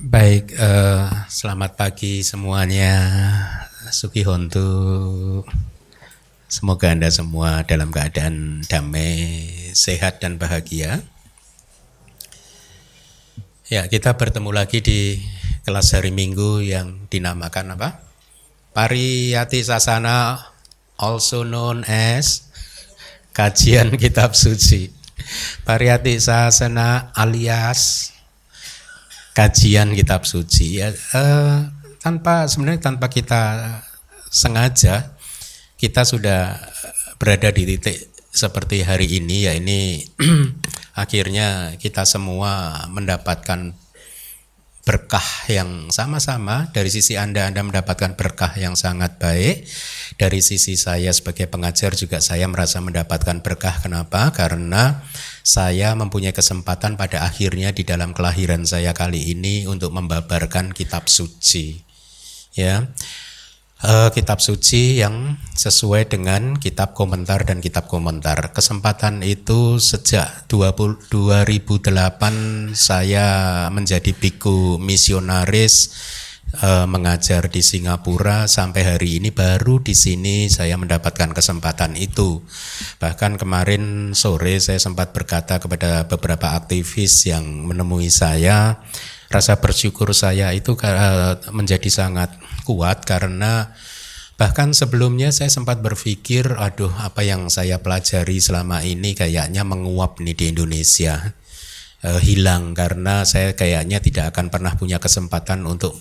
Baik, uh, selamat pagi semuanya. Suki Hontu. Semoga Anda semua dalam keadaan damai, sehat dan bahagia. Ya, kita bertemu lagi di kelas hari Minggu yang dinamakan apa? Pariyati Sasana also known as kajian kitab suci. Pariyati Sasana alias kajian kitab suci ya eh, tanpa sebenarnya tanpa kita sengaja kita sudah berada di titik seperti hari ini ya ini akhirnya kita semua mendapatkan berkah yang sama-sama dari sisi Anda Anda mendapatkan berkah yang sangat baik dari sisi saya sebagai pengajar juga saya merasa mendapatkan berkah kenapa karena saya mempunyai kesempatan pada akhirnya di dalam kelahiran saya kali ini untuk membabarkan kitab suci. Ya. Uh, kitab suci yang sesuai dengan kitab komentar dan kitab komentar. Kesempatan itu sejak 20, 2008 saya menjadi biku misionaris uh, mengajar di Singapura sampai hari ini baru di sini saya mendapatkan kesempatan itu. Bahkan kemarin sore saya sempat berkata kepada beberapa aktivis yang menemui saya, rasa bersyukur saya itu uh, menjadi sangat kuat karena Bahkan sebelumnya saya sempat berpikir, aduh apa yang saya pelajari selama ini kayaknya menguap nih di Indonesia. Uh, hilang karena saya kayaknya tidak akan pernah punya kesempatan untuk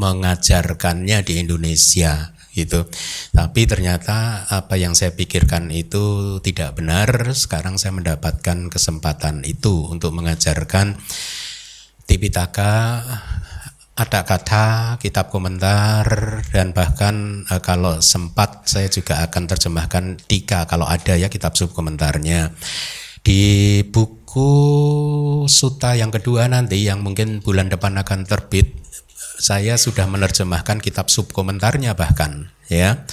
mengajarkannya di Indonesia gitu. Tapi ternyata apa yang saya pikirkan itu tidak benar. Sekarang saya mendapatkan kesempatan itu untuk mengajarkan Tipitaka, ada kata, kitab komentar dan bahkan e, kalau sempat saya juga akan terjemahkan tiga kalau ada ya kitab sub komentarnya. Di buku Suta yang kedua nanti yang mungkin bulan depan akan terbit saya sudah menerjemahkan kitab sub komentarnya bahkan ya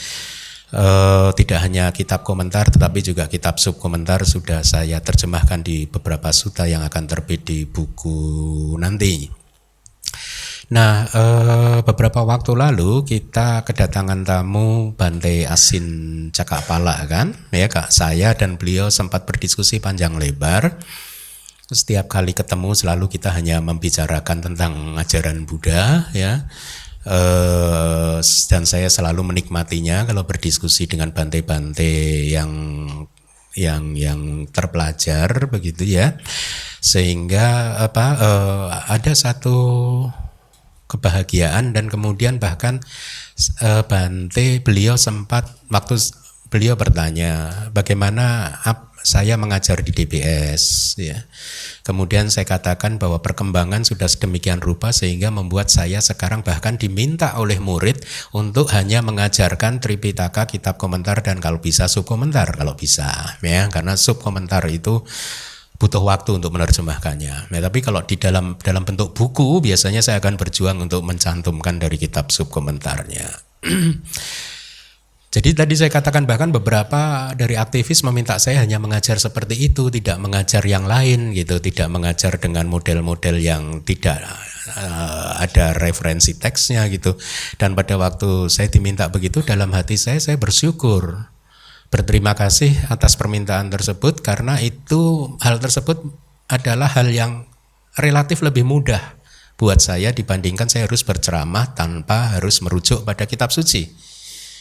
e, tidak hanya kitab komentar tetapi juga kitab sub komentar sudah saya terjemahkan di beberapa suta yang akan terbit di buku nanti. Nah, e, beberapa waktu lalu kita kedatangan tamu Bante Asin Cakapala kan, ya kak. Saya dan beliau sempat berdiskusi panjang lebar. Setiap kali ketemu selalu kita hanya membicarakan tentang ajaran Buddha ya uh, dan saya selalu menikmatinya kalau berdiskusi dengan bante-bante yang yang yang terpelajar begitu ya sehingga apa uh, ada satu kebahagiaan dan kemudian bahkan uh, Bante beliau sempat waktu beliau bertanya bagaimana saya mengajar di DBS ya. Kemudian saya katakan bahwa perkembangan sudah sedemikian rupa sehingga membuat saya sekarang bahkan diminta oleh murid untuk hanya mengajarkan Tripitaka, kitab komentar dan kalau bisa sub komentar kalau bisa ya karena sub komentar itu butuh waktu untuk menerjemahkannya. Ya, tapi kalau di dalam dalam bentuk buku biasanya saya akan berjuang untuk mencantumkan dari kitab sub komentarnya. Jadi tadi saya katakan bahkan beberapa dari aktivis meminta saya hanya mengajar seperti itu, tidak mengajar yang lain gitu, tidak mengajar dengan model-model yang tidak uh, ada referensi teksnya gitu. Dan pada waktu saya diminta begitu dalam hati saya saya bersyukur. Berterima kasih atas permintaan tersebut karena itu hal tersebut adalah hal yang relatif lebih mudah buat saya dibandingkan saya harus berceramah tanpa harus merujuk pada kitab suci.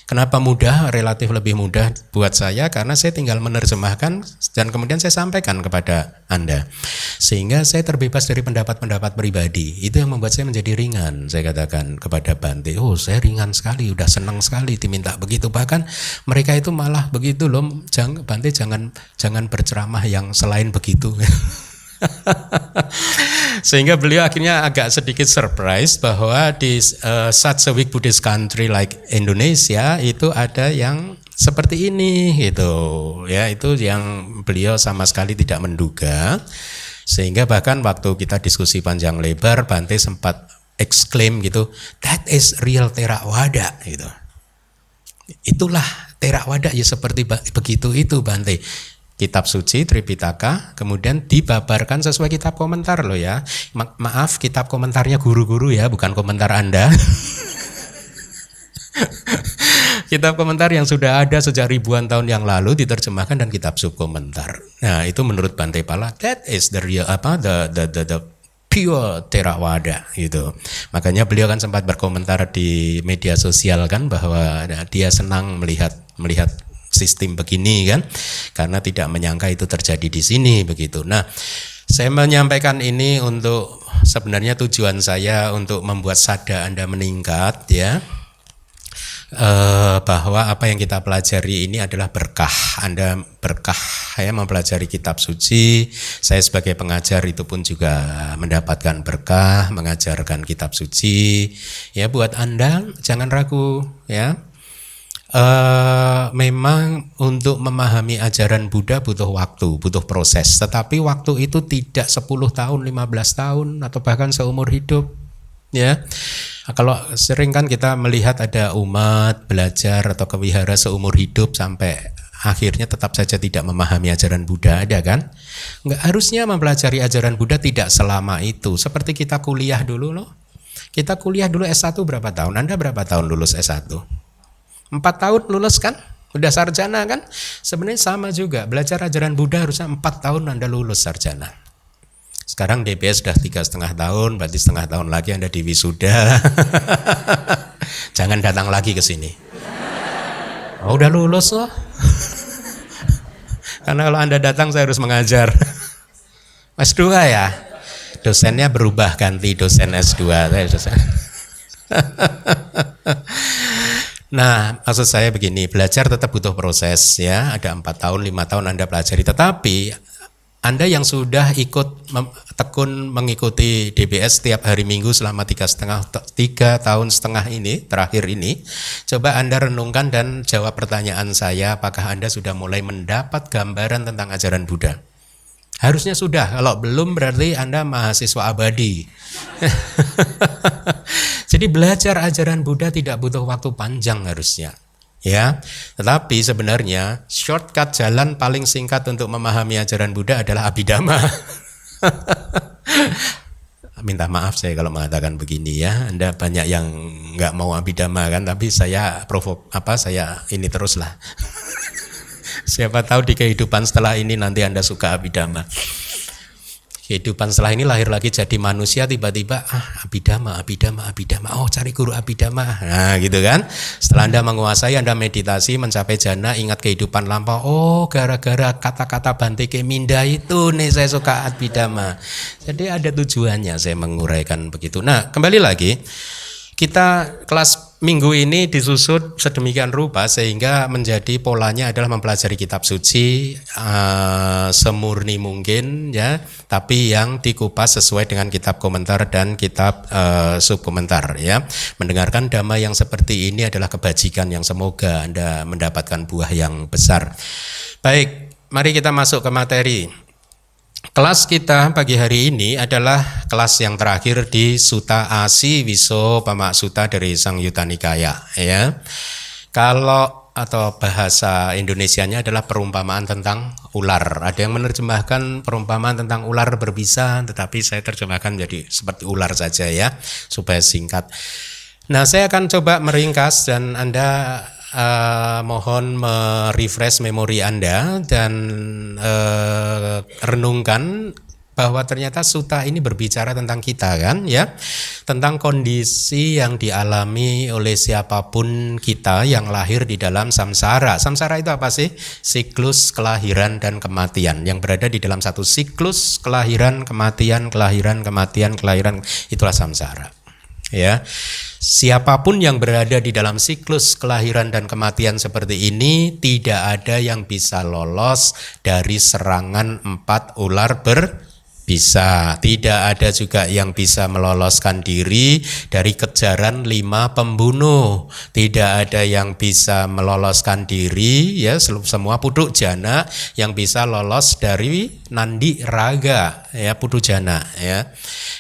Kenapa mudah? Relatif lebih mudah buat saya karena saya tinggal menerjemahkan dan kemudian saya sampaikan kepada Anda. Sehingga saya terbebas dari pendapat-pendapat pribadi. Itu yang membuat saya menjadi ringan. Saya katakan kepada Bante, "Oh, saya ringan sekali, udah senang sekali diminta begitu." Bahkan mereka itu malah begitu loh, jangan Bante jangan jangan berceramah yang selain begitu. Sehingga beliau akhirnya agak sedikit surprise bahwa di uh, such a weak Buddhist country like Indonesia itu ada yang seperti ini gitu. Ya, itu yang beliau sama sekali tidak menduga. Sehingga bahkan waktu kita diskusi panjang lebar Bante sempat exclaim gitu, that is real Theravada gitu. Itulah Theravada ya seperti begitu itu Bante kitab suci Tripitaka kemudian dibabarkan sesuai kitab komentar loh ya. Ma maaf kitab komentarnya guru-guru ya, bukan komentar Anda. kitab komentar yang sudah ada sejak ribuan tahun yang lalu diterjemahkan dan kitab subkomentar. Nah, itu menurut Bante Pala that is the real apa the the the, the pure Theravada gitu. Makanya beliau kan sempat berkomentar di media sosial kan bahwa nah, dia senang melihat melihat sistem begini kan karena tidak menyangka itu terjadi di sini begitu. Nah, saya menyampaikan ini untuk sebenarnya tujuan saya untuk membuat sada Anda meningkat ya eh, bahwa apa yang kita pelajari ini adalah berkah. Anda berkah ya mempelajari kitab suci. Saya sebagai pengajar itu pun juga mendapatkan berkah mengajarkan kitab suci. Ya buat Anda jangan ragu ya. Uh, memang untuk memahami ajaran Buddha butuh waktu, butuh proses. Tetapi waktu itu tidak 10 tahun, 15 tahun atau bahkan seumur hidup. Ya. Kalau sering kan kita melihat ada umat belajar atau kewihara seumur hidup sampai akhirnya tetap saja tidak memahami ajaran Buddha ada kan? Enggak harusnya mempelajari ajaran Buddha tidak selama itu. Seperti kita kuliah dulu loh. Kita kuliah dulu S1 berapa tahun? Anda berapa tahun lulus S1? Empat tahun lulus kan? Udah sarjana kan? Sebenarnya sama juga. Belajar ajaran Buddha harusnya empat tahun Anda lulus sarjana. Sekarang DBS sudah tiga setengah tahun, berarti setengah tahun lagi Anda di wisuda. Jangan datang lagi ke sini. Oh, udah lulus loh. Karena kalau Anda datang saya harus mengajar. S2 ya? Dosennya berubah ganti dosen S2. Nah, maksud saya begini, belajar tetap butuh proses ya. Ada empat tahun, lima tahun Anda pelajari, tetapi anda yang sudah ikut tekun mengikuti DBS setiap hari Minggu selama tiga setengah tiga tahun setengah ini terakhir ini, coba Anda renungkan dan jawab pertanyaan saya, apakah Anda sudah mulai mendapat gambaran tentang ajaran Buddha? Harusnya sudah, kalau belum berarti Anda mahasiswa abadi. Jadi belajar ajaran Buddha tidak butuh waktu panjang harusnya ya. Tetapi sebenarnya shortcut jalan paling singkat untuk memahami ajaran Buddha adalah abidama. Minta maaf saya kalau mengatakan begini ya. Anda banyak yang nggak mau abidama kan, tapi saya provok apa saya ini teruslah. Siapa tahu di kehidupan setelah ini nanti Anda suka abidama. Kehidupan setelah ini lahir lagi jadi manusia tiba-tiba ah abidama abidama abidama. Oh cari guru abidama. Nah gitu kan? Setelah anda menguasai anda meditasi mencapai jana ingat kehidupan lampau. Oh gara-gara kata-kata Bante Keminda itu nih saya suka abidama. Jadi ada tujuannya saya menguraikan begitu. Nah kembali lagi kita kelas minggu ini disusun sedemikian rupa sehingga menjadi polanya adalah mempelajari kitab suci uh, semurni mungkin ya, tapi yang dikupas sesuai dengan kitab komentar dan kitab uh, subkomentar ya. Mendengarkan dhamma yang seperti ini adalah kebajikan yang semoga Anda mendapatkan buah yang besar. Baik, mari kita masuk ke materi. Kelas kita pagi hari ini adalah kelas yang terakhir di Suta Asi Wiso Pamak Suta dari Sang Yuta Nikaya ya. Kalau atau bahasa Indonesianya adalah perumpamaan tentang ular. Ada yang menerjemahkan perumpamaan tentang ular berbisa, tetapi saya terjemahkan jadi seperti ular saja ya, supaya singkat. Nah, saya akan coba meringkas dan Anda uh, mohon merefresh memori Anda dan uh, renungkan bahwa ternyata suta ini berbicara tentang kita kan ya? Tentang kondisi yang dialami oleh siapa pun kita yang lahir di dalam samsara. Samsara itu apa sih? Siklus kelahiran dan kematian. Yang berada di dalam satu siklus kelahiran kematian kelahiran kematian kelahiran. Itulah samsara ya. Siapa pun yang berada di dalam siklus kelahiran dan kematian seperti ini tidak ada yang bisa lolos dari serangan empat ular ber bisa, tidak ada juga yang bisa meloloskan diri dari kejaran lima pembunuh. Tidak ada yang bisa meloloskan diri, ya semua puduk jana yang bisa lolos dari nandi raga, ya puduk jana, ya.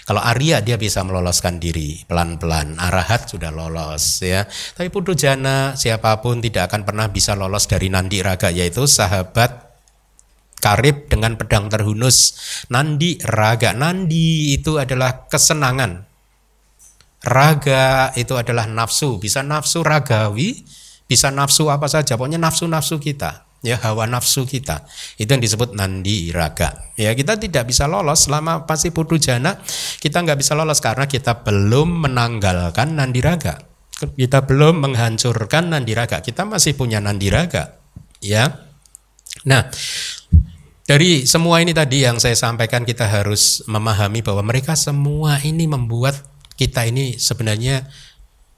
Kalau Arya dia bisa meloloskan diri pelan-pelan, arahat sudah lolos, ya. Tapi puduk jana siapa pun tidak akan pernah bisa lolos dari nandi raga, yaitu sahabat karib dengan pedang terhunus. Nandi raga. Nandi itu adalah kesenangan. Raga itu adalah nafsu, bisa nafsu ragawi, bisa nafsu apa saja, pokoknya nafsu-nafsu kita, ya hawa nafsu kita. Itu yang disebut nandi raga. Ya, kita tidak bisa lolos selama pasti putu jana, kita nggak bisa lolos karena kita belum menanggalkan nandi raga. Kita belum menghancurkan nandi raga. Kita masih punya nandi raga. Ya. Nah, dari semua ini tadi yang saya sampaikan kita harus memahami bahwa mereka semua ini membuat kita ini sebenarnya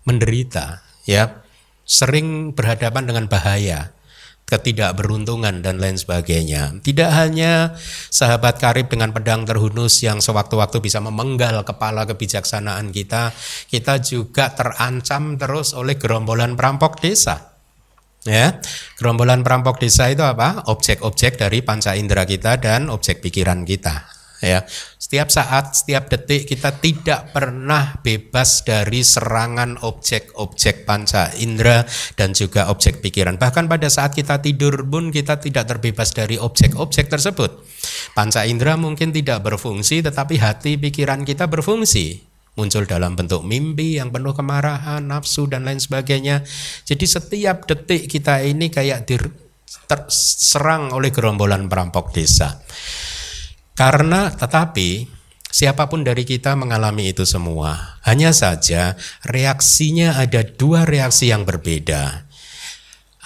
menderita ya sering berhadapan dengan bahaya ketidakberuntungan dan lain sebagainya. Tidak hanya sahabat karib dengan pedang terhunus yang sewaktu-waktu bisa memenggal kepala kebijaksanaan kita, kita juga terancam terus oleh gerombolan perampok desa. Ya, gerombolan perampok desa itu apa? Objek-objek dari panca indera kita dan objek pikiran kita ya. Setiap saat, setiap detik kita tidak pernah bebas dari serangan objek-objek panca indera dan juga objek pikiran. Bahkan pada saat kita tidur pun kita tidak terbebas dari objek-objek tersebut. Panca indera mungkin tidak berfungsi tetapi hati pikiran kita berfungsi muncul dalam bentuk mimpi yang penuh kemarahan, nafsu dan lain sebagainya. Jadi setiap detik kita ini kayak terserang oleh gerombolan perampok desa. Karena tetapi siapa pun dari kita mengalami itu semua. Hanya saja reaksinya ada dua reaksi yang berbeda.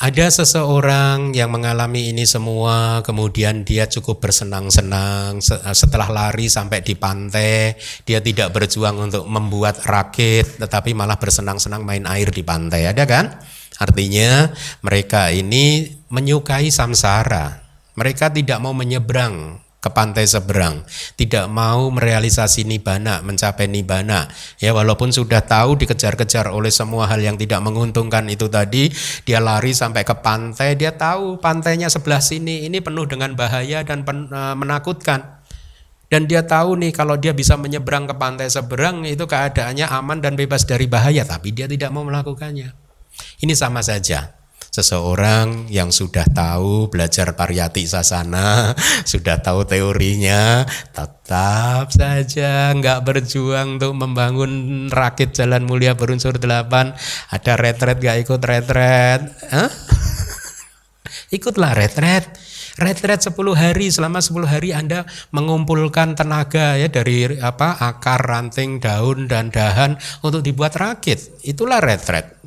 Ada seseorang yang mengalami ini semua, kemudian dia cukup bersenang-senang setelah lari sampai di pantai, dia tidak berjuang untuk membuat rakit, tetapi malah bersenang-senang main air di pantai. Ada kan? Artinya mereka ini menyukai samsara. Mereka tidak mau menyeberang ke pantai seberang, tidak mau merealisasi nibana, mencapai nibana. Ya walaupun sudah tahu dikejar-kejar oleh semua hal yang tidak menguntungkan itu tadi, dia lari sampai ke pantai, dia tahu pantainya sebelah sini ini penuh dengan bahaya dan pen, e, menakutkan. Dan dia tahu nih kalau dia bisa menyeberang ke pantai seberang itu keadaannya aman dan bebas dari bahaya, tapi dia tidak mau melakukannya. Ini sama saja seseorang yang sudah tahu belajar pariyati sasana, sudah tahu teorinya, tetap saja nggak berjuang untuk membangun rakit jalan mulia berunsur delapan. Ada retret nggak ikut retret? Huh? Ikutlah retret. Retret 10 hari, selama 10 hari Anda mengumpulkan tenaga ya dari apa akar, ranting, daun dan dahan untuk dibuat rakit. Itulah retret.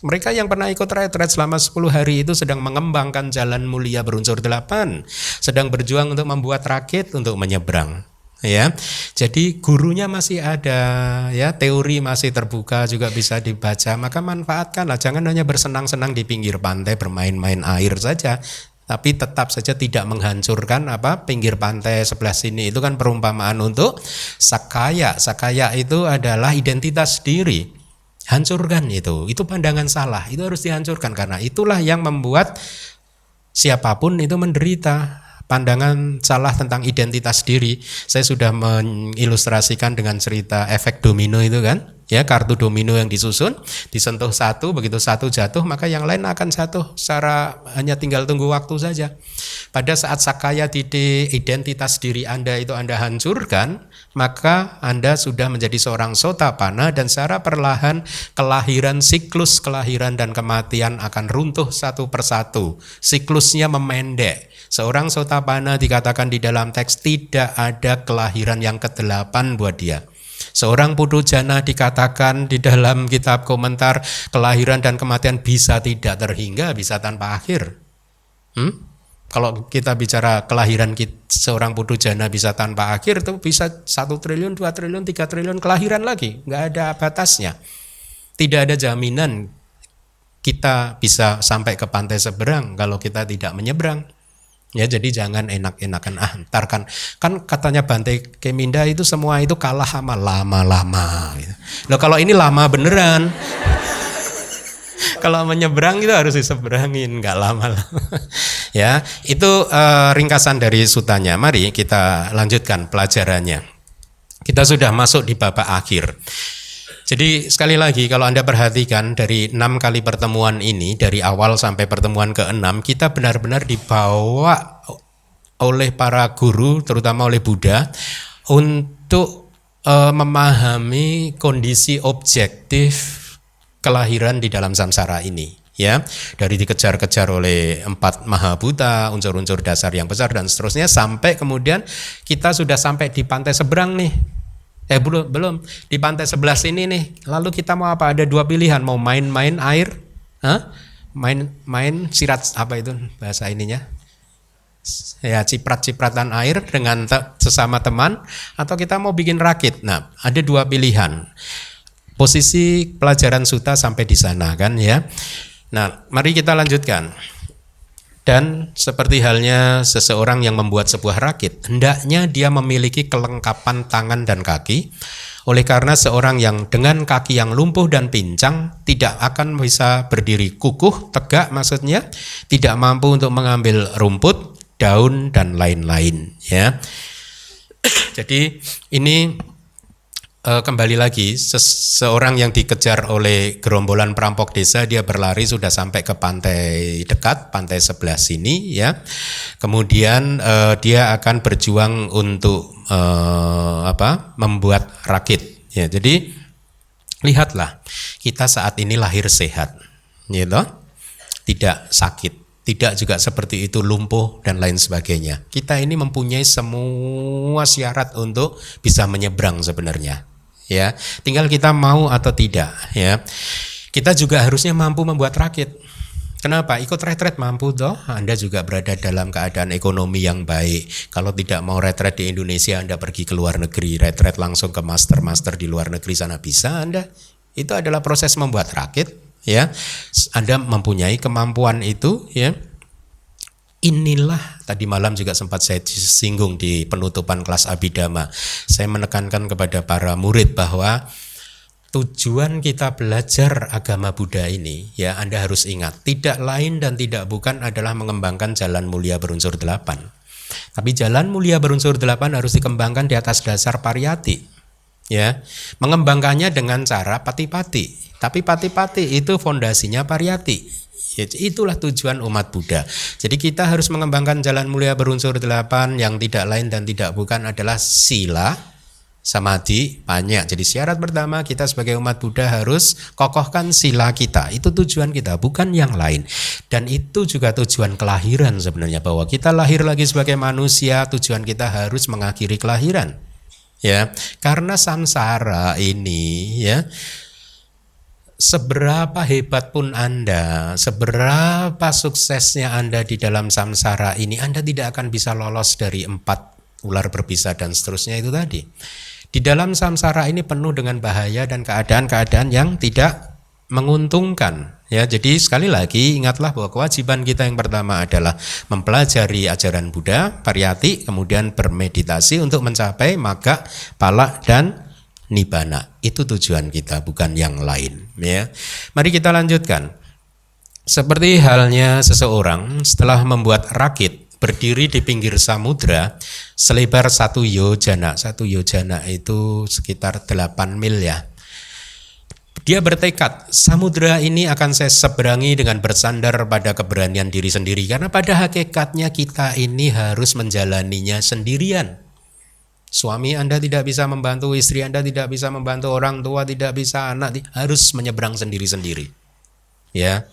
Mereka yang pernah ikut retret selama 10 hari itu sedang mengembangkan jalan mulia berunsur delapan, sedang berjuang untuk membuat rakit untuk menyeberang. Ya, jadi gurunya masih ada, ya teori masih terbuka juga bisa dibaca. Maka manfaatkanlah, jangan hanya bersenang-senang di pinggir pantai bermain-main air saja, tapi tetap saja tidak menghancurkan apa pinggir pantai sebelah sini itu kan perumpamaan untuk sakaya sakaya itu adalah identitas diri Hancurkan itu. Itu pandangan salah. Itu harus dihancurkan karena itulah yang membuat siapa pun itu menderita pandangan salah tentang identitas diri. Saya sudah mengilustrasikan dengan cerita efek domino itu kan ya kartu domino yang disusun disentuh satu begitu satu jatuh maka yang lain akan jatuh secara hanya tinggal tunggu waktu saja. Pada saat sakaya titik identitas diri anda itu anda hancurkan maka anda sudah menjadi seorang sotapana dan secara perlahan kelahiran siklus kelahiran dan kematian akan runtuh satu persatu. Siklusnya memendek. Seorang sotapana dikatakan di dalam teks tidak ada kelahiran yang kedelapan buat dia. Seorang putu jana dikatakan di dalam kitab komentar kelahiran dan kematian bisa tidak terhingga, bisa tanpa akhir. Hmm? Kalau kita bicara kelahiran seorang putu jana bisa tanpa akhir itu bisa satu triliun, dua triliun, tiga triliun kelahiran lagi, nggak ada batasnya. Tidak ada jaminan kita bisa sampai ke pantai seberang kalau kita tidak menyeberang. Ya jadi jangan enak-enakan ah ntar kan kan katanya Bante Keminda itu semua itu kalah sama lama-lama. Gitu. Loh kalau ini lama beneran. kalau menyeberang itu harus diseberangin nggak lama-lama. ya itu uh, ringkasan dari sutanya. Mari kita lanjutkan pelajarannya. Kita sudah masuk di babak akhir. Jadi sekali lagi kalau Anda perhatikan dari enam kali pertemuan ini dari awal sampai pertemuan ke-6 kita benar-benar dibawa oleh para guru terutama oleh Buddha untuk uh, memahami kondisi objektif kelahiran di dalam samsara ini ya. Dari dikejar-kejar oleh empat maha buta unsur-unsur dasar yang besar dan seterusnya sampai kemudian kita sudah sampai di pantai seberang nih eh belum belum di pantai sebelah sini nih lalu kita mau apa ada dua pilihan mau main-main air Hah? main main sirat apa itu bahasa ininya ya ciprat-cipratan air dengan sesama teman atau kita mau bikin rakit. Nah, ada dua pilihan. Posisi pelajaran suta sampai di sana kan ya. Nah, mari kita lanjutkan. Dan seperti halnya seseorang yang membuat sebuah rakit, hendaknya dia memiliki kelengkapan tangan dan kaki. Oleh karena seorang yang dengan kaki yang lumpuh dan pincang tidak akan bisa berdiri kukuh, tegak maksudnya, tidak mampu untuk mengambil rumput, daun dan lain-lain ya. Jadi ini e, kembali lagi seseorang yang dikejar oleh gerombolan perampok desa dia berlari sudah sampai ke pantai dekat pantai sebelah sini ya kemudian e, dia akan berjuang untuk e, apa membuat rakit ya jadi lihatlah kita saat ini lahir sehat gitu tidak sakit tidak juga seperti itu lumpuh dan lain sebagainya. Kita ini mempunyai semua syarat untuk bisa menyeberang sebenarnya. Ya, tinggal kita mau atau tidak, ya. Kita juga harusnya mampu membuat rakit. Kenapa? Ikut retret mampu toh. Anda juga berada dalam keadaan ekonomi yang baik. Kalau tidak mau retret di Indonesia, Anda pergi ke luar negeri, retret langsung ke master-master di luar negeri sana bisa Anda. Itu adalah proses membuat rakit ya Anda mempunyai kemampuan itu ya inilah tadi malam juga sempat saya singgung di penutupan kelas abidama saya menekankan kepada para murid bahwa tujuan kita belajar agama Buddha ini ya Anda harus ingat tidak lain dan tidak bukan adalah mengembangkan jalan mulia berunsur delapan. Tapi jalan mulia berunsur delapan harus dikembangkan di atas dasar pariyati ya mengembangkannya dengan cara pati-pati tapi pati-pati itu fondasinya pariyati. Ya, itulah tujuan umat Buddha. Jadi kita harus mengembangkan jalan mulia berunsur delapan yang tidak lain dan tidak bukan adalah sila, samadhi, banyak. Jadi syarat pertama kita sebagai umat Buddha harus kokohkan sila kita. Itu tujuan kita, bukan yang lain. Dan itu juga tujuan kelahiran sebenarnya bahwa kita lahir lagi sebagai manusia, tujuan kita harus mengakhiri kelahiran. Ya, karena samsara ini ya seberapa hebat pun Anda, seberapa suksesnya Anda di dalam samsara ini, Anda tidak akan bisa lolos dari empat ular berpisah dan seterusnya itu tadi. Di dalam samsara ini penuh dengan bahaya dan keadaan-keadaan yang tidak menguntungkan. Ya, jadi sekali lagi ingatlah bahwa kewajiban kita yang pertama adalah mempelajari ajaran Buddha, pariyati, kemudian bermeditasi untuk mencapai maka pala dan nibana. Itu tujuan kita, bukan yang lain. Ya, mari kita lanjutkan. Seperti halnya seseorang setelah membuat rakit berdiri di pinggir samudra selebar satu yojana. Satu yojana itu sekitar 8 mil ya. Dia bertekad, samudra ini akan saya seberangi dengan bersandar pada keberanian diri sendiri. Karena pada hakikatnya kita ini harus menjalaninya sendirian. Suami Anda tidak bisa membantu, istri Anda tidak bisa membantu, orang tua tidak bisa, anak harus menyeberang sendiri-sendiri. Ya.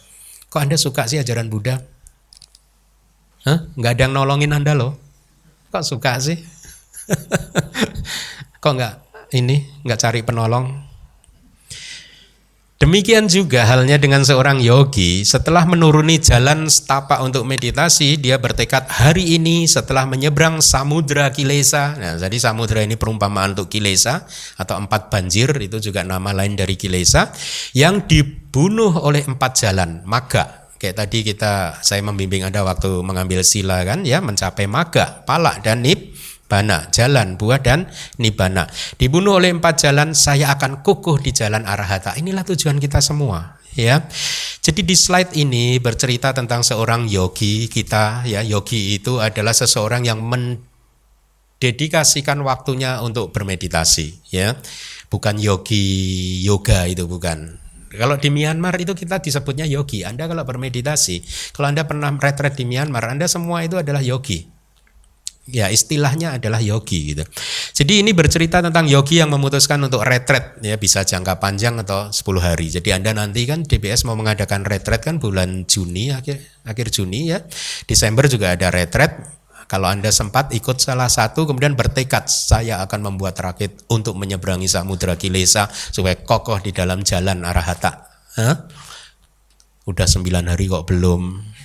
Kok Anda suka sih ajaran Buddha? Hah? Nggak ada yang nolongin Anda loh. Kok suka sih? Kok nggak ini nggak cari penolong? Demikian juga halnya dengan seorang yogi, setelah menuruni jalan setapak untuk meditasi, dia bertekad hari ini setelah menyeberang samudra kilesa. Nah, jadi samudra ini perumpamaan untuk kilesa atau empat banjir itu juga nama lain dari kilesa yang dibunuh oleh empat jalan maga. Kayak tadi kita saya membimbing ada waktu mengambil sila kan ya mencapai maga, palak dan nip bana, jalan, buah dan nibana. Dibunuh oleh empat jalan, saya akan kukuh di jalan arahata. Inilah tujuan kita semua, ya. Jadi di slide ini bercerita tentang seorang yogi kita, ya. Yogi itu adalah seseorang yang mendedikasikan waktunya untuk bermeditasi, ya. Bukan yogi yoga itu bukan. Kalau di Myanmar itu kita disebutnya yogi. Anda kalau bermeditasi, kalau Anda pernah retret di Myanmar, Anda semua itu adalah yogi ya istilahnya adalah yogi gitu. Jadi ini bercerita tentang yogi yang memutuskan untuk retret ya bisa jangka panjang atau 10 hari. Jadi Anda nanti kan DBS mau mengadakan retret kan bulan Juni akhir akhir Juni ya. Desember juga ada retret. Kalau Anda sempat ikut salah satu kemudian bertekad saya akan membuat rakit untuk menyeberangi samudra Kilesa supaya kokoh di dalam jalan Arahata. Hah? Udah sembilan hari kok belum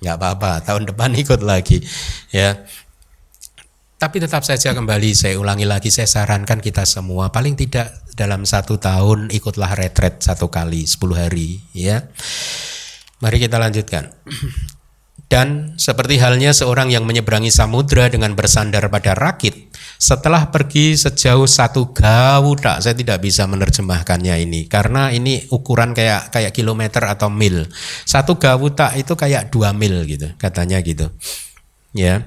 nggak apa-apa tahun depan ikut lagi ya. Tapi tetap saja kembali saya ulangi lagi saya sarankan kita semua paling tidak dalam satu tahun ikutlah retret satu kali 10 hari ya. Mari kita lanjutkan dan seperti halnya seorang yang menyeberangi samudra dengan bersandar pada rakit, setelah pergi sejauh satu gawuda, saya tidak bisa menerjemahkannya ini. Karena ini ukuran kayak kayak kilometer atau mil. Satu gawuda itu kayak dua mil gitu, katanya gitu, ya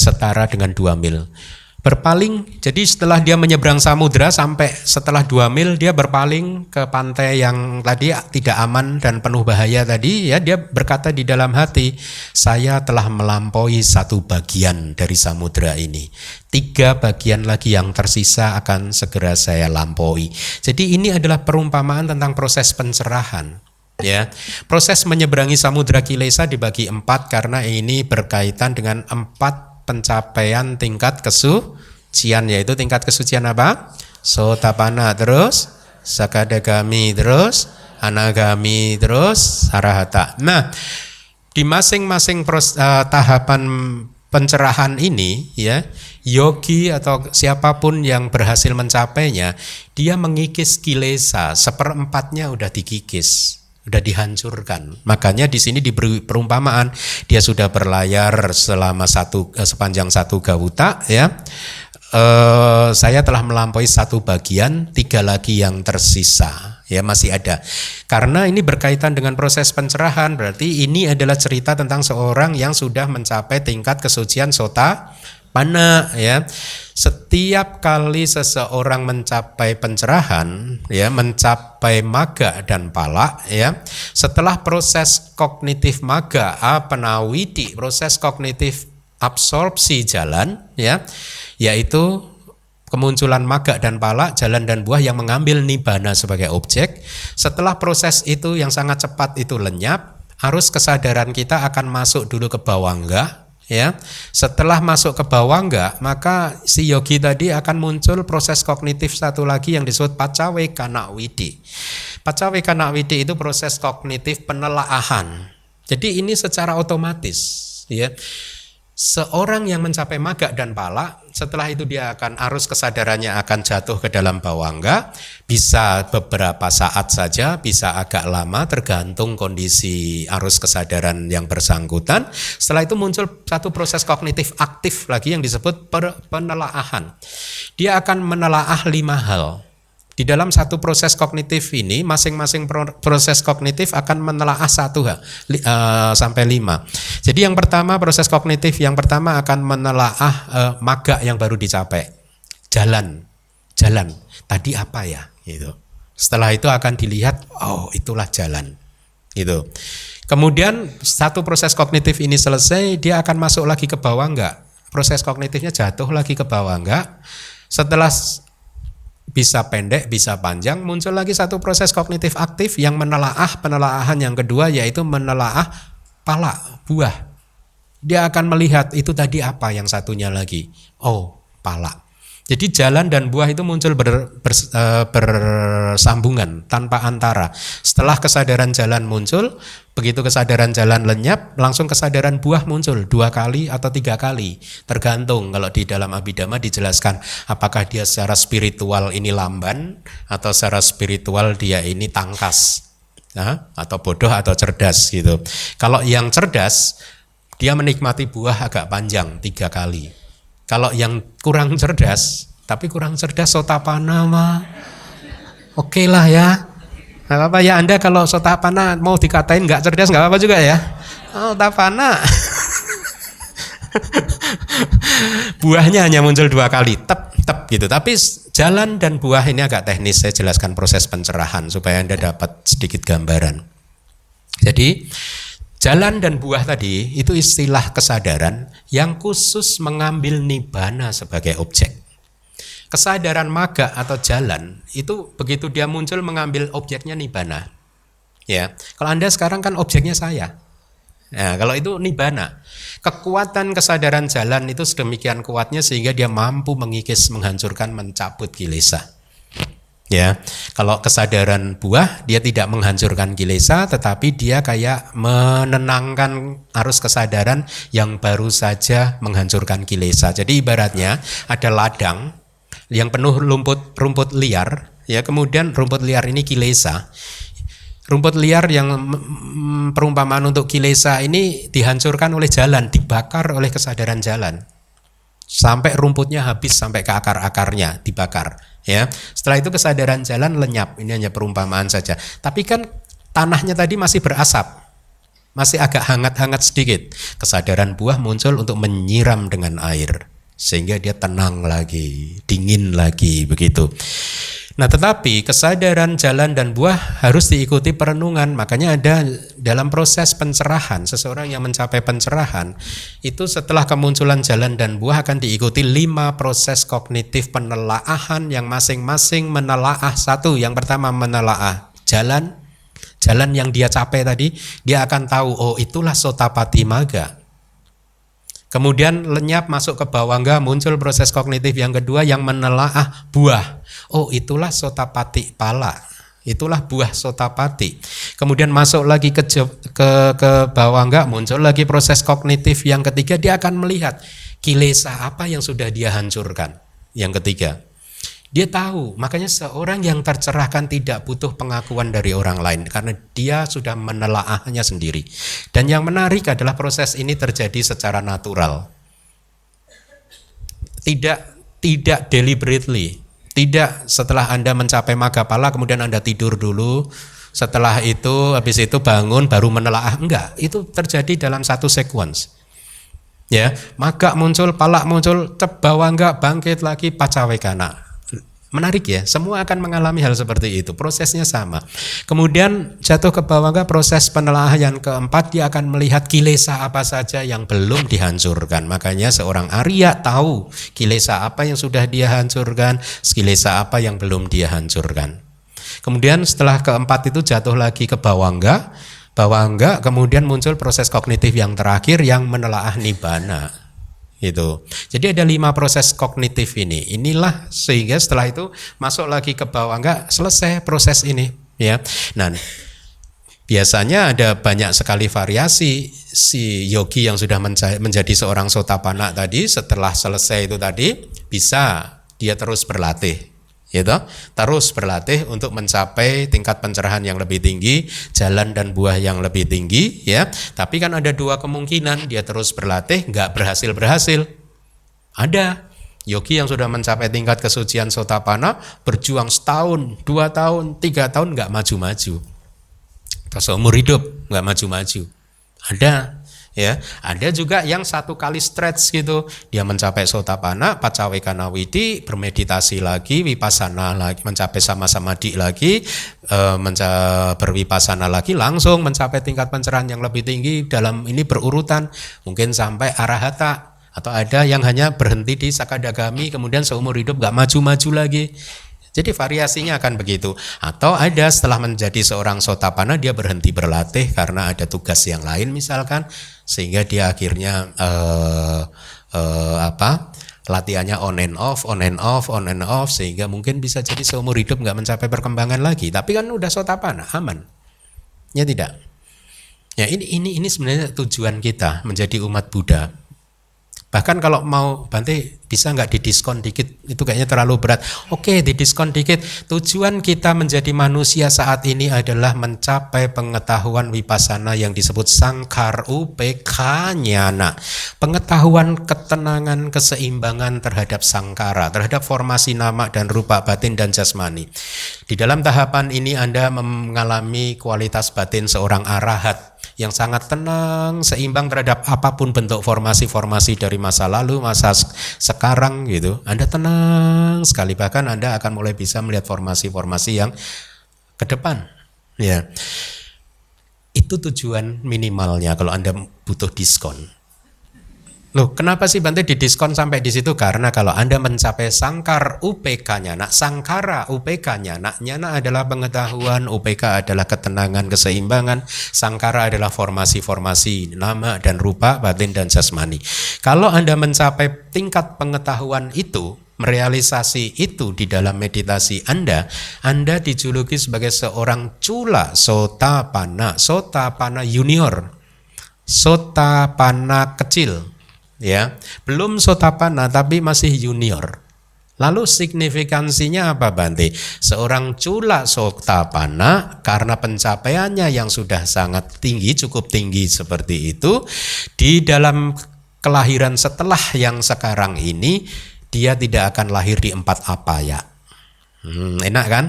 setara dengan dua mil berpaling. Jadi setelah dia menyeberang samudra sampai setelah dua mil dia berpaling ke pantai yang tadi tidak aman dan penuh bahaya tadi ya dia berkata di dalam hati saya telah melampaui satu bagian dari samudra ini. Tiga bagian lagi yang tersisa akan segera saya lampaui. Jadi ini adalah perumpamaan tentang proses pencerahan. Ya, proses menyeberangi samudra Kilesa dibagi empat karena ini berkaitan dengan empat pencapaian tingkat kesu Cian yaitu tingkat kesucian apa? Sotapana terus, sakadagami terus, anagami terus, sarahata. Nah, di masing-masing uh, tahapan pencerahan ini ya, yogi atau siapa pun yang berhasil mencapainya, dia mengikis kilesa, seperempatnya udah dikikis sudah dihancurkan. Makanya di sini diberi perumpamaan dia sudah berlayar selama satu eh, sepanjang satu gawuta ya uh, saya telah melampaui satu bagian, tiga lagi yang tersisa ya masih ada. Karena ini berkaitan dengan proses pencerahan, berarti ini adalah cerita tentang seorang yang sudah mencapai tingkat kesucian sota pana ya. Setiap kali seseorang mencapai pencerahan ya, mencapai maga dan pala ya, setelah proses kognitif maga, apanawiti, proses kognitif absorpsi jalan ya yaitu kemunculan maga dan pala, jalan dan buah yang mengambil nibana sebagai objek. Setelah proses itu yang sangat cepat itu lenyap, arus kesadaran kita akan masuk dulu ke bawangga, ya. Setelah masuk ke bawangga, maka si yogi tadi akan muncul proses kognitif satu lagi yang disebut pacawe kanawidi. Pacawe kanawidi itu proses kognitif penelaahan. Jadi ini secara otomatis, ya Seorang yang mencapai maga dan pala, setelah itu dia akan arus kesadarannya akan jatuh ke dalam bawangga, bisa beberapa saat saja, bisa agak lama tergantung kondisi arus kesadaran yang bersangkutan. Setelah itu muncul satu proses kognitif aktif lagi yang disebut penelaahan. Dia akan menelaah lima hal. Di dalam satu proses kognitif ini, masing-masing proses kognitif akan menelaah satu uh, sampai lima. Jadi yang pertama proses kognitif yang pertama akan menelaah uh, maga yang baru dicapai, jalan, jalan. Tadi apa ya? Gitu. Setelah itu akan dilihat, oh itulah jalan, gitu. Kemudian satu proses kognitif ini selesai, dia akan masuk lagi ke bawah enggak? Proses kognitifnya jatuh lagi ke bawah enggak? Setelah bisa pendek, bisa panjang, muncul lagi satu proses kognitif aktif yang menelaah penelaahan yang kedua yaitu menelaah pala, buah. Dia akan melihat itu tadi apa yang satunya lagi. Oh, pala. Jadi jalan dan buah itu muncul ber, ber, uh, bersambungan tanpa antara. Setelah kesadaran jalan muncul, begitu kesadaran jalan lenyap, langsung kesadaran buah muncul dua kali atau tiga kali, tergantung. Kalau di dalam abidama dijelaskan apakah dia secara spiritual ini lamban atau secara spiritual dia ini tangkas, nah, atau bodoh atau cerdas gitu. Kalau yang cerdas dia menikmati buah agak panjang tiga kali kalau yang kurang cerdas, tapi kurang cerdas sotapana mah oke okay lah ya. Gak apa-apa ya Anda kalau sotapana mau dikatain nggak cerdas nggak apa-apa juga ya. Oh, tapana. Buahnya hanya muncul dua kali, tep tep gitu. Tapi jalan dan buah ini agak teknis. Saya jelaskan proses pencerahan supaya Anda dapat sedikit gambaran. Jadi Jalan dan buah tadi itu istilah kesadaran yang khusus mengambil nibana sebagai objek. Kesadaran maga atau jalan itu begitu dia muncul mengambil objeknya nibana. Ya, kalau Anda sekarang kan objeknya saya. Nah, kalau itu nibana. Kekuatan kesadaran jalan itu sedemikian kuatnya sehingga dia mampu mengikis, menghancurkan, mencabut kilesa. Ya, kalau kesadaran buah dia tidak menghancurkan kilesa, tetapi dia kayak menenangkan arus kesadaran yang baru saja menghancurkan kilesa. Jadi ibaratnya ada ladang yang penuh rumput rumput liar, ya kemudian rumput liar ini kilesa. Rumput liar yang perumpamaan untuk kilesa ini dihancurkan oleh jalan, dibakar oleh kesadaran jalan. Sampai rumputnya habis sampai ke akar-akarnya dibakar, ya. Setelah itu kesadaran jalan lenyap. Ini hanya perumpamaan saja. Tapi kan tanahnya tadi masih berasap. Masih agak hangat-hangat sedikit. Kesadaran buah muncul untuk menyiram dengan air sehingga dia tenang lagi, dingin lagi begitu. Nah, tetapi kesadaran jalan dan buah harus diikuti perenungan. Makanya ada dalam proses pencerahan, seseorang yang mencapai pencerahan itu setelah kemunculan jalan dan buah akan diikuti lima proses kognitif penelaahan yang masing-masing menelaah satu. Yang pertama menelaah jalan, jalan yang dia capai tadi, dia akan tahu oh itulah sotapati maga. Kemudian lenyap masuk ke bawangga muncul proses kognitif yang kedua yang menelaah buah. Oh itulah sotapati pala. Itulah buah sotapati. Kemudian masuk lagi ke ke ke bawangga muncul lagi proses kognitif yang ketiga dia akan melihat kilesa apa yang sudah dia hancurkan. Yang ketiga, dia tahu, makanya seorang yang tercerahkan tidak butuh pengakuan dari orang lain karena dia sudah menelaahnya sendiri. Dan yang menarik adalah proses ini terjadi secara natural. Tidak tidak deliberately. Tidak setelah Anda mencapai magapala kemudian Anda tidur dulu, setelah itu habis itu bangun baru menelaah. Enggak, itu terjadi dalam satu sequence. Ya, maga muncul, palak muncul, cebawa enggak bangkit lagi pacawekana Menarik ya, semua akan mengalami hal seperti itu. Prosesnya sama. Kemudian jatuh ke bawah ke proses penelaahan keempat dia akan melihat kilesa apa saja yang belum dihancurkan. Makanya seorang Arya tahu kilesa apa yang sudah dia hancurkan, kilesa apa yang belum dia hancurkan. Kemudian setelah keempat itu jatuh lagi ke bawah enggak, bawah enggak, kemudian muncul proses kognitif yang terakhir yang menelaah nibana itu. Jadi ada lima proses kognitif ini. Inilah sehingga setelah itu masuk lagi ke bawah enggak selesai proses ini ya. Nah, biasanya ada banyak sekali variasi si yogi yang sudah menjadi seorang sotapana tadi setelah selesai itu tadi bisa dia terus berlatih gitu. Terus berlatih untuk mencapai tingkat pencerahan yang lebih tinggi jalan dan buah yang lebih tinggi ya. Tapi kan ada dua kemungkinan dia terus berlatih nggak berhasil berhasil ada. Yogi yang sudah mencapai tingkat kesucian sotapana berjuang setahun dua tahun tiga tahun nggak maju-maju. Atau seumur hidup nggak maju-maju. Ada ya ada juga yang satu kali stretch gitu. Dia mencapai sotapana pacawekana widi bermeditasi lagi wipasana lagi mencapai sama-sama di lagi e, menca berwipasana lagi langsung mencapai tingkat pencerahan yang lebih tinggi dalam ini berurutan mungkin sampai arahata atau ada yang hanya berhenti di sakadagami kemudian seumur hidup gak maju-maju lagi jadi variasinya akan begitu. Atau ada setelah menjadi seorang sotapana dia berhenti berlatih karena ada tugas yang lain misalkan sehingga dia akhirnya uh, uh, apa? latihannya on and off, on and off, on and off sehingga mungkin bisa jadi seumur hidup nggak mencapai perkembangan lagi. Tapi kan udah sotapana, aman. Ya tidak. Ya ini ini ini sebenarnya tujuan kita menjadi umat Buddha Bahkan kalau mau Bante bisa nggak didiskon dikit itu kayaknya terlalu berat. Oke didiskon dikit. Tujuan kita menjadi manusia saat ini adalah mencapai pengetahuan wipasana yang disebut sangkar UPK nyana. Pengetahuan ketenangan keseimbangan terhadap sangkara, terhadap formasi nama dan rupa batin dan jasmani. Di dalam tahapan ini Anda mengalami kualitas batin seorang arahat yang sangat tenang, seimbang terhadap apa pun bentuk formasi-formasi dari masa lalu, masa sekarang gitu. Anda tenang sekali bahkan Anda akan mulai bisa melihat formasi-formasi yang ke depan. Ya. Itu tujuan minimalnya kalau Anda butuh diskon. Loh, kenapa sih Bante didiskon sampai di situ? Karena kalau Anda mencapai sangkar UPK-nya, nak sangkara UPK-nya, nak nyana adalah pengetahuan, UPK adalah ketenangan, keseimbangan, sangkara adalah formasi-formasi nama dan rupa, batin dan jasmani. Kalau Anda mencapai tingkat pengetahuan itu, merealisasi itu di dalam meditasi Anda, Anda dijuluki sebagai seorang cula sotapana, sotapana junior, sotapana kecil, ya belum sotapana tapi masih junior Lalu signifikansinya apa Bante? Seorang cula sotapana karena pencapaiannya yang sudah sangat tinggi, cukup tinggi seperti itu, di dalam kelahiran setelah yang sekarang ini, dia tidak akan lahir di empat apa ya? Hmm, enak kan?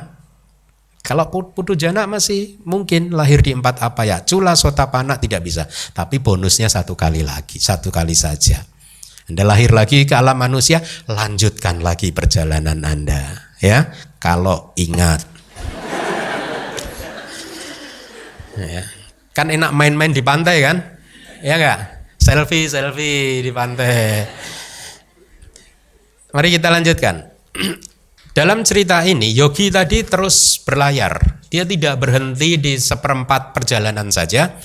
Kalau putu jana masih mungkin lahir di empat apa ya. Cula sotapana tidak bisa. Tapi bonusnya satu kali lagi, satu kali saja. Anda lahir lagi ke alam manusia, lanjutkan lagi perjalanan Anda. Ya, kalau ingat. Ya. Kan enak main-main di pantai kan? Ya enggak? Selfie, selfie di pantai. Mari kita lanjutkan. Dalam cerita ini, Yogi tadi terus berlayar. Dia tidak berhenti di seperempat perjalanan saja.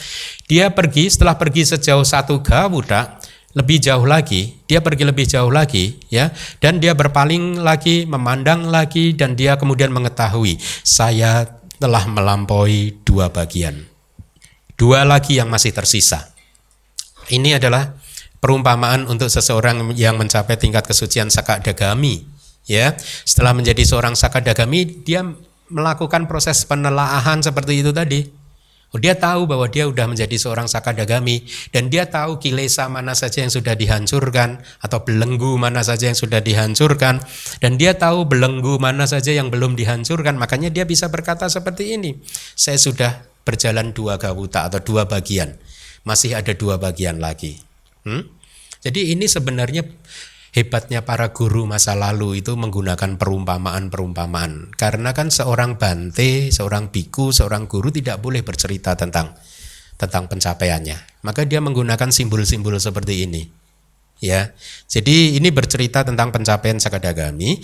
Dia pergi, setelah pergi sejauh satu gawuda, lebih jauh lagi, dia pergi lebih jauh lagi, ya, dan dia berpaling lagi, memandang lagi, dan dia kemudian mengetahui, saya telah melampaui dua bagian, dua lagi yang masih tersisa. Ini adalah perumpamaan untuk seseorang yang mencapai tingkat kesucian sakadagami, ya setelah menjadi seorang sakadagami dia melakukan proses penelaahan seperti itu tadi. Oh, dia tahu bahwa dia sudah menjadi seorang sakadagami dan dia tahu kilesa mana saja yang sudah dihancurkan atau belenggu mana saja yang sudah dihancurkan dan dia tahu belenggu mana saja yang belum dihancurkan. Makanya dia bisa berkata seperti ini saya sudah berjalan dua gawuta atau dua bagian. Masih ada dua bagian lagi. Hmm? jadi ini sebenarnya hebatnya para guru masa lalu itu menggunakan perumpamaan-perumpamaan. Karena kan seorang bante, seorang biku, seorang guru tidak boleh bercerita tentang tentang pencapaiannya. Maka dia menggunakan simbol-simbol seperti ini. Ya. Jadi ini bercerita tentang pencapaian sakadagami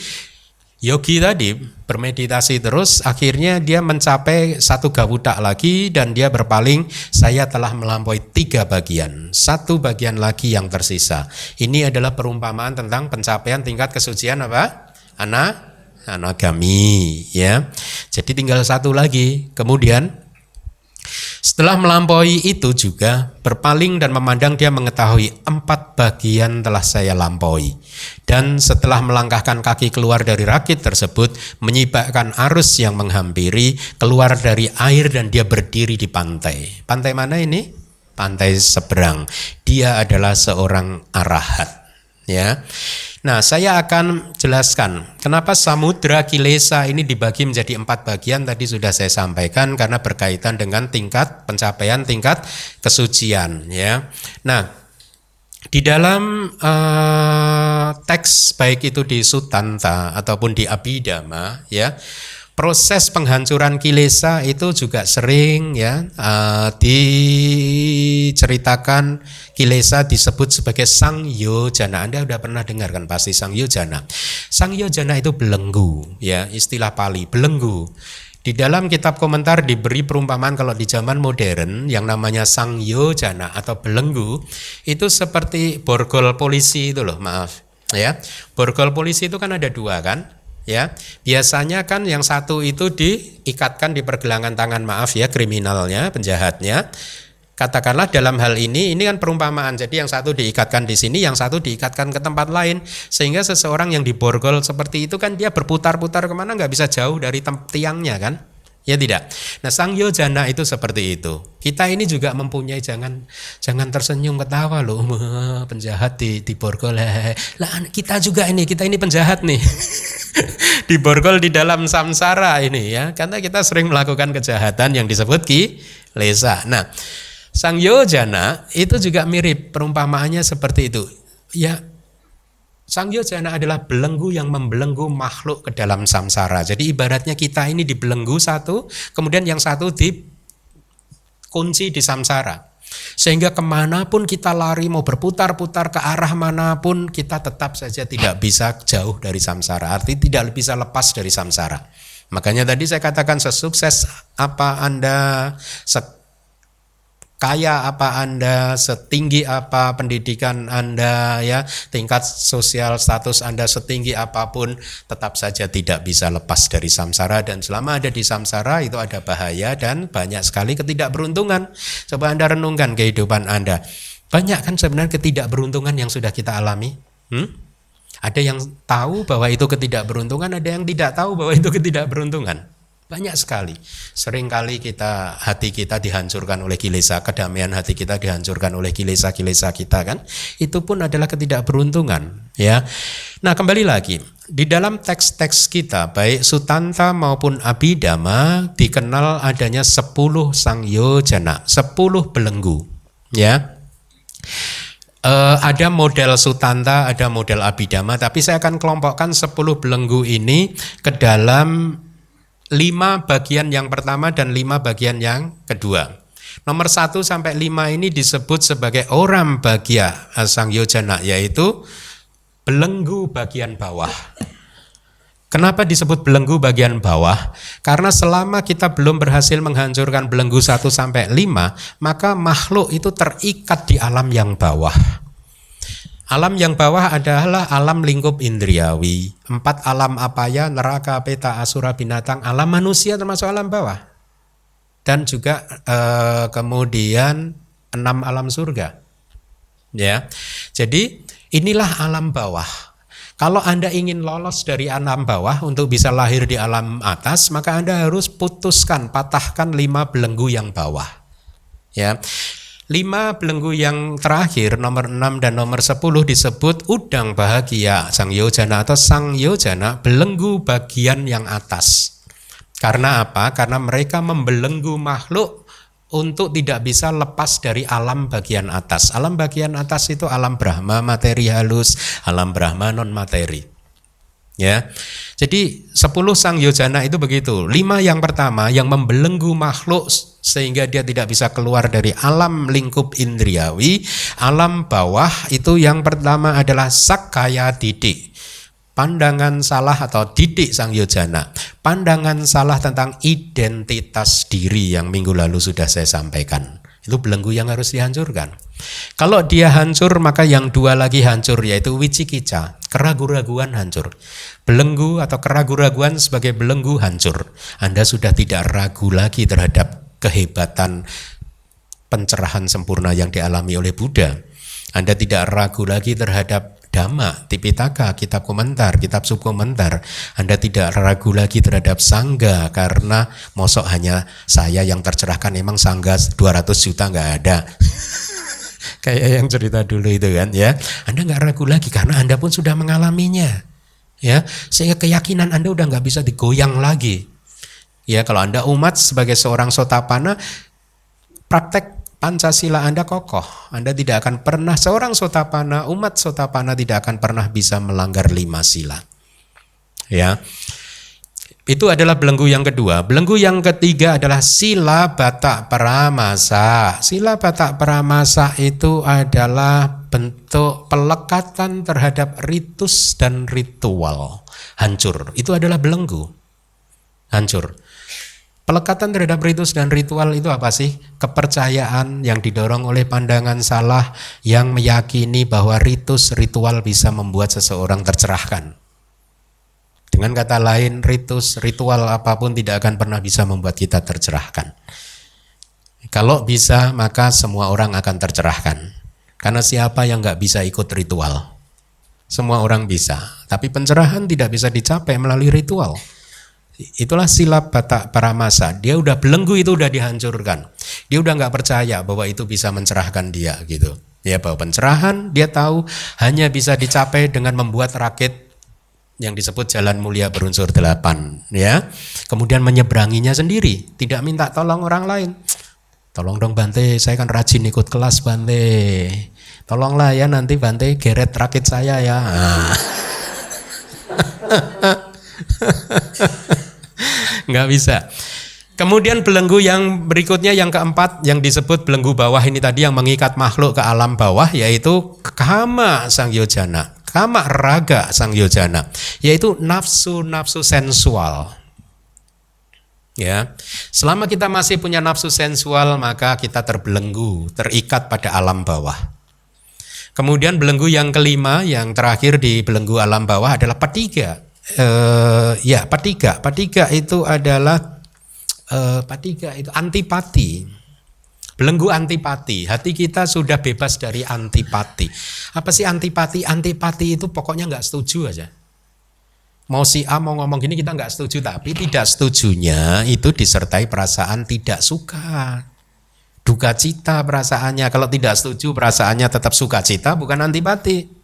Yogi tadi bermeditasi terus, akhirnya dia mencapai satu gawuda lagi dan dia berpaling, saya telah melampaui tiga bagian, satu bagian lagi yang tersisa. Ini adalah perumpamaan tentang pencapaian tingkat kesucian apa? Anak anagami ya. Jadi tinggal satu lagi. Kemudian setelah melampaui itu juga berpaling dan memandang dia mengetahui empat bagian telah saya lampaui. Dan setelah melangkahkan kaki keluar dari rakit tersebut menyibakkan arus yang menghampiri keluar dari air dan dia berdiri di pantai. Pantai mana ini? Pantai seberang. Dia adalah seorang arahat. Ya. Nah, saya akan jelaskan kenapa samudra kilesa ini dibagi menjadi empat bagian tadi sudah saya sampaikan karena berkaitan dengan tingkat pencapaian tingkat kesucian ya. Nah, di dalam uh, teks baik itu di Sutanta ataupun di Abhidhamma ya proses penghancuran kilesa itu juga sering ya uh, diceritakan kilesa disebut sebagai sang yojana. Anda sudah pernah dengar kan pasti sang yojana. Sang yojana itu belenggu ya, istilah Pali, belenggu. Di dalam kitab komentar diberi perumpamaan kalau di zaman modern yang namanya sang yojana atau belenggu itu seperti borgol polisi itu loh, maaf ya. Borgol polisi itu kan ada dua kan? ya biasanya kan yang satu itu diikatkan di pergelangan tangan maaf ya kriminalnya penjahatnya katakanlah dalam hal ini ini kan perumpamaan jadi yang satu diikatkan di sini yang satu diikatkan ke tempat lain sehingga seseorang yang diborgol seperti itu kan dia berputar-putar ke mana nggak bisa jauh dari tiangnya kan Ya tidak. Nah, sang yojana itu seperti itu. Kita ini juga mempunyai jangan jangan tersenyum ketawa loh penjahat di di borgol. Lah kita juga ini, kita ini penjahat nih. di borgol di dalam samsara ini ya. Karena kita sering melakukan kejahatan yang disebut ki lesa. Nah, sang yojana itu juga mirip perumpamaannya seperti itu. Ya, Sang Yojana adalah belenggu yang membelenggu makhluk ke dalam samsara. Jadi ibaratnya kita ini dibelenggu satu, kemudian yang satu di kunci di samsara. Sehingga ke mana pun kita lari mau berputar-putar ke arah mana pun kita tetap saja tidak bisa jauh dari samsara. Arti tidak bisa lepas dari samsara. Makanya tadi saya katakan sesukses apa Anda, kaya apa Anda, setinggi apa pendidikan Anda ya, tingkat sosial status Anda setinggi apa pun tetap saja tidak bisa lepas dari samsara dan selama ada di samsara itu ada bahaya dan banyak sekali ketidakberuntungan. Coba Anda renungkan kehidupan Anda. Banyak kan sebenarnya ketidakberuntungan yang sudah kita alami? Hmm? Ada yang tahu bahwa itu ketidakberuntungan, ada yang tidak tahu bahwa itu ketidakberuntungan. Banyak sekali. Seringkali kita hati kita dihancurkan oleh kilesa, kedamaian hati kita dihancurkan oleh kilesa-kilesa kita kan. Itu pun adalah ketidakberuntungan, ya. Nah, kembali lagi, di dalam teks-teks kita baik Sutanta maupun Abhidhamma dikenal adanya 10 sang yojana, 10 belenggu, ya. Uh, ada model Sutanta, ada model Abhidhamma, tapi saya akan kelompokkan 10 belenggu ini ke dalam lima bagian yang pertama dan lima bagian yang kedua. Nomor satu sampai lima ini disebut sebagai orang bagia sang yojana, yaitu belenggu bagian bawah. Kenapa disebut belenggu bagian bawah? Karena selama kita belum berhasil menghancurkan belenggu satu sampai lima, maka makhluk itu terikat di alam yang bawah. Alam yang bawah adalah alam lingkup indriawi. Empat alam apa ya? Neraka, peta, asura, binatang. Alam manusia termasuk alam bawah. Dan juga eh, kemudian enam alam surga. Ya, jadi inilah alam bawah. Kalau Anda ingin lolos dari alam bawah untuk bisa lahir di alam atas, maka Anda harus putuskan, patahkan lima belenggu yang bawah. Ya, Lima belenggu yang terakhir nomor 6 dan nomor 10 disebut udang bahagia sang yojana atau sang yojana belenggu bagian yang atas. Karena apa? Karena mereka membelenggu makhluk untuk tidak bisa lepas dari alam bagian atas. Alam bagian atas itu alam Brahma materi halus, alam Brahma non materi. Ya. Jadi 10 sang yojana itu begitu. Lima yang pertama yang membelenggu makhluk sehingga dia tidak bisa keluar dari alam lingkup indriawi. Alam bawah itu yang pertama adalah sakaya didik. Pandangan salah atau didik sang yojana. Pandangan salah tentang identitas diri yang minggu lalu sudah saya sampaikan. Itu belenggu yang harus dihancurkan. Kalau dia hancur maka yang dua lagi hancur yaitu wicikica, keraguan-raguan hancur. Belenggu atau keraguan-raguan sebagai belenggu hancur. Anda sudah tidak ragu lagi terhadap kehebatan pencerahan sempurna yang dialami oleh Buddha. Anda tidak ragu lagi terhadap Dhamma, Tipitaka, kitab komentar, kitab subkomentar. Anda tidak ragu lagi terhadap Sangga karena mosok hanya saya yang tercerahkan emang Sangga 200 juta nggak ada. Kayak yang cerita dulu itu kan ya. Anda nggak ragu lagi karena Anda pun sudah mengalaminya. Ya, sehingga keyakinan Anda udah nggak bisa digoyang lagi. Ya, kalau Anda umat sebagai seorang sotapana, praktek Pancasila Anda kokoh. Anda tidak akan pernah seorang sotapana, umat sotapana tidak akan pernah bisa melanggar lima sila. Ya. Itu adalah belenggu yang kedua. Belenggu yang ketiga adalah sila batak paramasa. Sila batak paramasa itu adalah bentuk pelekatan terhadap ritus dan ritual. Hancur. Itu adalah belenggu. Hancur. Pelekatan terhadap ritus dan ritual itu apa sih? Kepercayaan yang didorong oleh pandangan salah yang meyakini bahwa ritus ritual bisa membuat seseorang tercerahkan. Dengan kata lain, ritus ritual apa pun tidak akan pernah bisa membuat kita tercerahkan. Kalau bisa, maka semua orang akan tercerahkan. Karena siapa yang nggak bisa ikut ritual? Semua orang bisa, tapi pencerahan tidak bisa dicapai melalui ritual. Itulah silap batak paramasa. Dia udah belenggu itu udah dihancurkan. Dia udah nggak percaya bahwa itu bisa mencerahkan dia gitu. Ya bahwa pencerahan dia tahu hanya bisa dicapai dengan membuat rakit yang disebut jalan mulia berunsur delapan ya kemudian menyeberanginya sendiri tidak minta tolong orang lain tolong dong Bante saya kan rajin ikut kelas Bante tolonglah ya nanti Bante geret rakit saya ya nah. nggak bisa. Kemudian belenggu yang berikutnya yang keempat yang disebut belenggu bawah ini tadi yang mengikat makhluk ke alam bawah yaitu kama sang yojana, kama raga sang yojana, yaitu nafsu-nafsu sensual. Ya, selama kita masih punya nafsu sensual maka kita terbelenggu, terikat pada alam bawah. Kemudian belenggu yang kelima, yang terakhir di belenggu alam bawah adalah patiga. Uh, ya, patiga. Patiga itu adalah uh, patiga itu antipati. Belenggu antipati. Hati kita sudah bebas dari antipati. Apa sih antipati? Antipati itu pokoknya nggak setuju aja. Mau si A mau ngomong gini kita nggak setuju, tapi tidak setujunya itu disertai perasaan tidak suka. Duka cita perasaannya. Kalau tidak setuju perasaannya tetap suka cita, bukan antipati.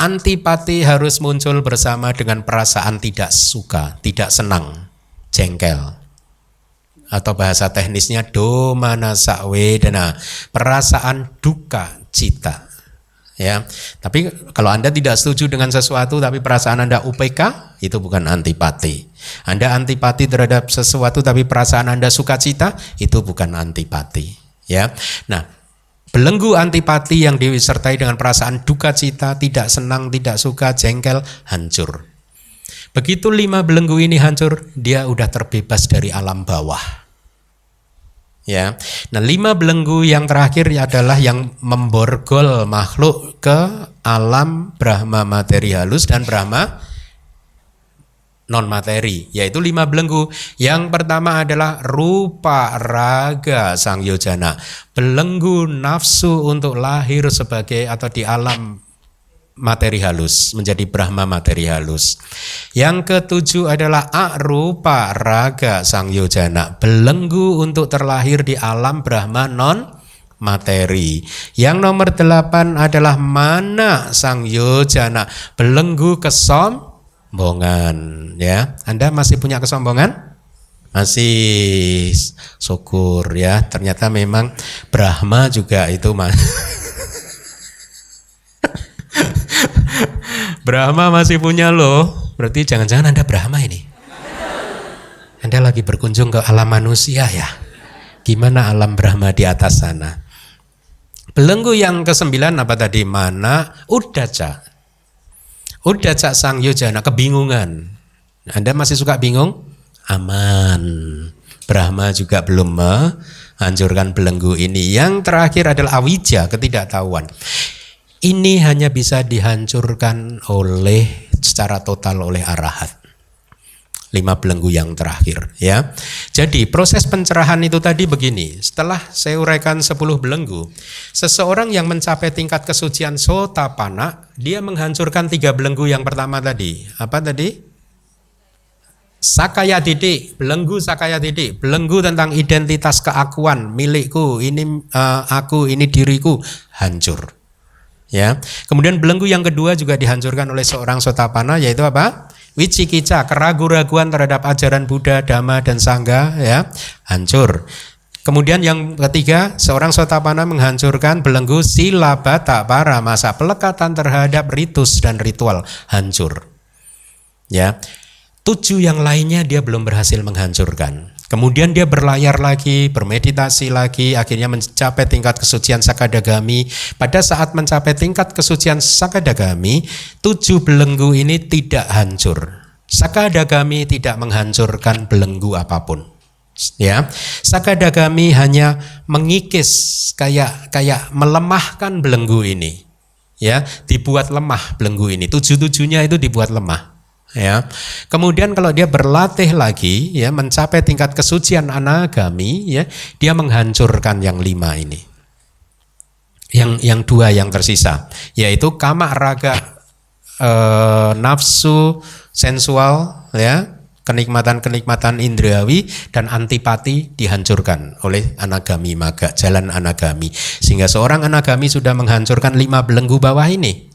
Antipati harus muncul bersama dengan perasaan tidak suka, tidak senang, jengkel. Atau bahasa teknisnya domana sakwedana perasaan duka cita. Ya tapi kalau anda tidak setuju dengan sesuatu tapi perasaan anda UPK itu bukan antipati. Anda antipati terhadap sesuatu tapi perasaan anda sukacita itu bukan antipati. Ya nah belenggu antipati yang disertai dengan perasaan duka cita tidak senang tidak suka jengkel hancur Begitu lima belenggu ini hancur, dia udah terbebas dari alam bawah. Ya, nah lima belenggu yang terakhir adalah yang memborgol makhluk ke alam Brahma materi halus dan Brahma non materi, yaitu lima belenggu. Yang pertama adalah rupa raga sang yojana, belenggu nafsu untuk lahir sebagai atau di alam materi halus, menjadi Brahma materi halus. Yang ketujuh adalah arupa raga sang yojana, belenggu untuk terlahir di alam Brahma non materi. Yang nomor delapan adalah mana sang yojana, belenggu kesombongan. Ya, Anda masih punya kesombongan? Masih syukur ya. Ternyata memang Brahma juga itu mas. Brahma masih punya loh. Berarti jangan-jangan Anda Brahma ini. Anda lagi berkunjung ke alam manusia ya. Gimana alam Brahma di atas sana? Belenggu yang kesembilan apa tadi? Mana? Udaca. Udaca sang yojana, kebingungan. Anda masih suka bingung? Aman. Brahma juga belum menghancurkan belenggu ini. Yang terakhir adalah awija, ketidaktahuan. Ini hanya bisa dihancurkan oleh secara total oleh arahat. Lima belenggu yang terakhir ya. Jadi proses pencerahan itu tadi begini. Setelah saya uraikan sepuluh belenggu, seseorang yang mencapai tingkat kesucian sotapana, dia menghancurkan tiga belenggu yang pertama tadi. Apa tadi? Sakaya didik, belenggu sakaya didik, belenggu tentang identitas keakuan milikku, ini uh, aku, ini diriku, hancur ya. Kemudian belenggu yang kedua juga dihancurkan oleh seorang sotapana yaitu apa? Wicikica, keraguan-raguan terhadap ajaran Buddha, Dhamma dan Sangha ya, hancur. Kemudian yang ketiga, seorang sotapana menghancurkan belenggu silabata para masa pelekatan terhadap ritus dan ritual hancur. Ya. Tujuh yang lainnya dia belum berhasil menghancurkan. Kemudian dia berlayar lagi, bermeditasi lagi, akhirnya mencapai tingkat kesucian sakadagami. Pada saat mencapai tingkat kesucian sakadagami, tujuh belenggu ini tidak hancur. Sakadagami tidak menghancurkan belenggu apa pun. Ya, sakadagami hanya mengikis kayak kayak melemahkan belenggu ini. Ya, dibuat lemah belenggu ini. Tujuh-tujuhnya itu dibuat lemah ya. Kemudian kalau dia berlatih lagi ya mencapai tingkat kesucian anagami ya, dia menghancurkan yang lima ini. Yang yang dua yang tersisa yaitu kama raga e, nafsu sensual ya, kenikmatan-kenikmatan indrawi dan antipati dihancurkan oleh anagami maga, jalan anagami. Sehingga seorang anagami sudah menghancurkan lima belenggu bawah ini.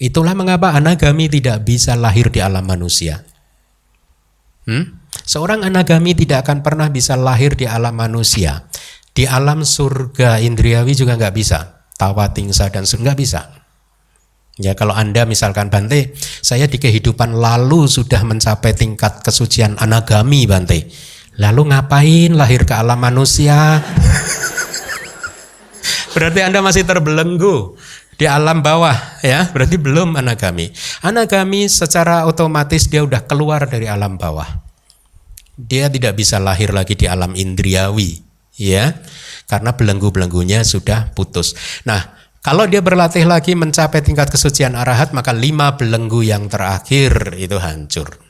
Itulah mengapa anagami tidak bisa lahir di alam manusia. Hmm? Seorang anagami tidak akan pernah bisa lahir di alam manusia. Di alam surga indriawi juga nggak bisa. Tawa, tingsa, dan surga nggak bisa. Ya kalau Anda misalkan Bante, saya di kehidupan lalu sudah mencapai tingkat kesucian anagami Bante. Lalu ngapain lahir ke alam manusia? Berarti Anda masih terbelenggu di alam bawah ya, berarti belum anak kami. Anak kami secara otomatis dia udah keluar dari alam bawah. Dia tidak bisa lahir lagi di alam indriawi ya. Karena belenggu-belenggunya sudah putus. Nah, kalau dia berlatih lagi mencapai tingkat kesucian arahat, maka lima belenggu yang terakhir itu hancur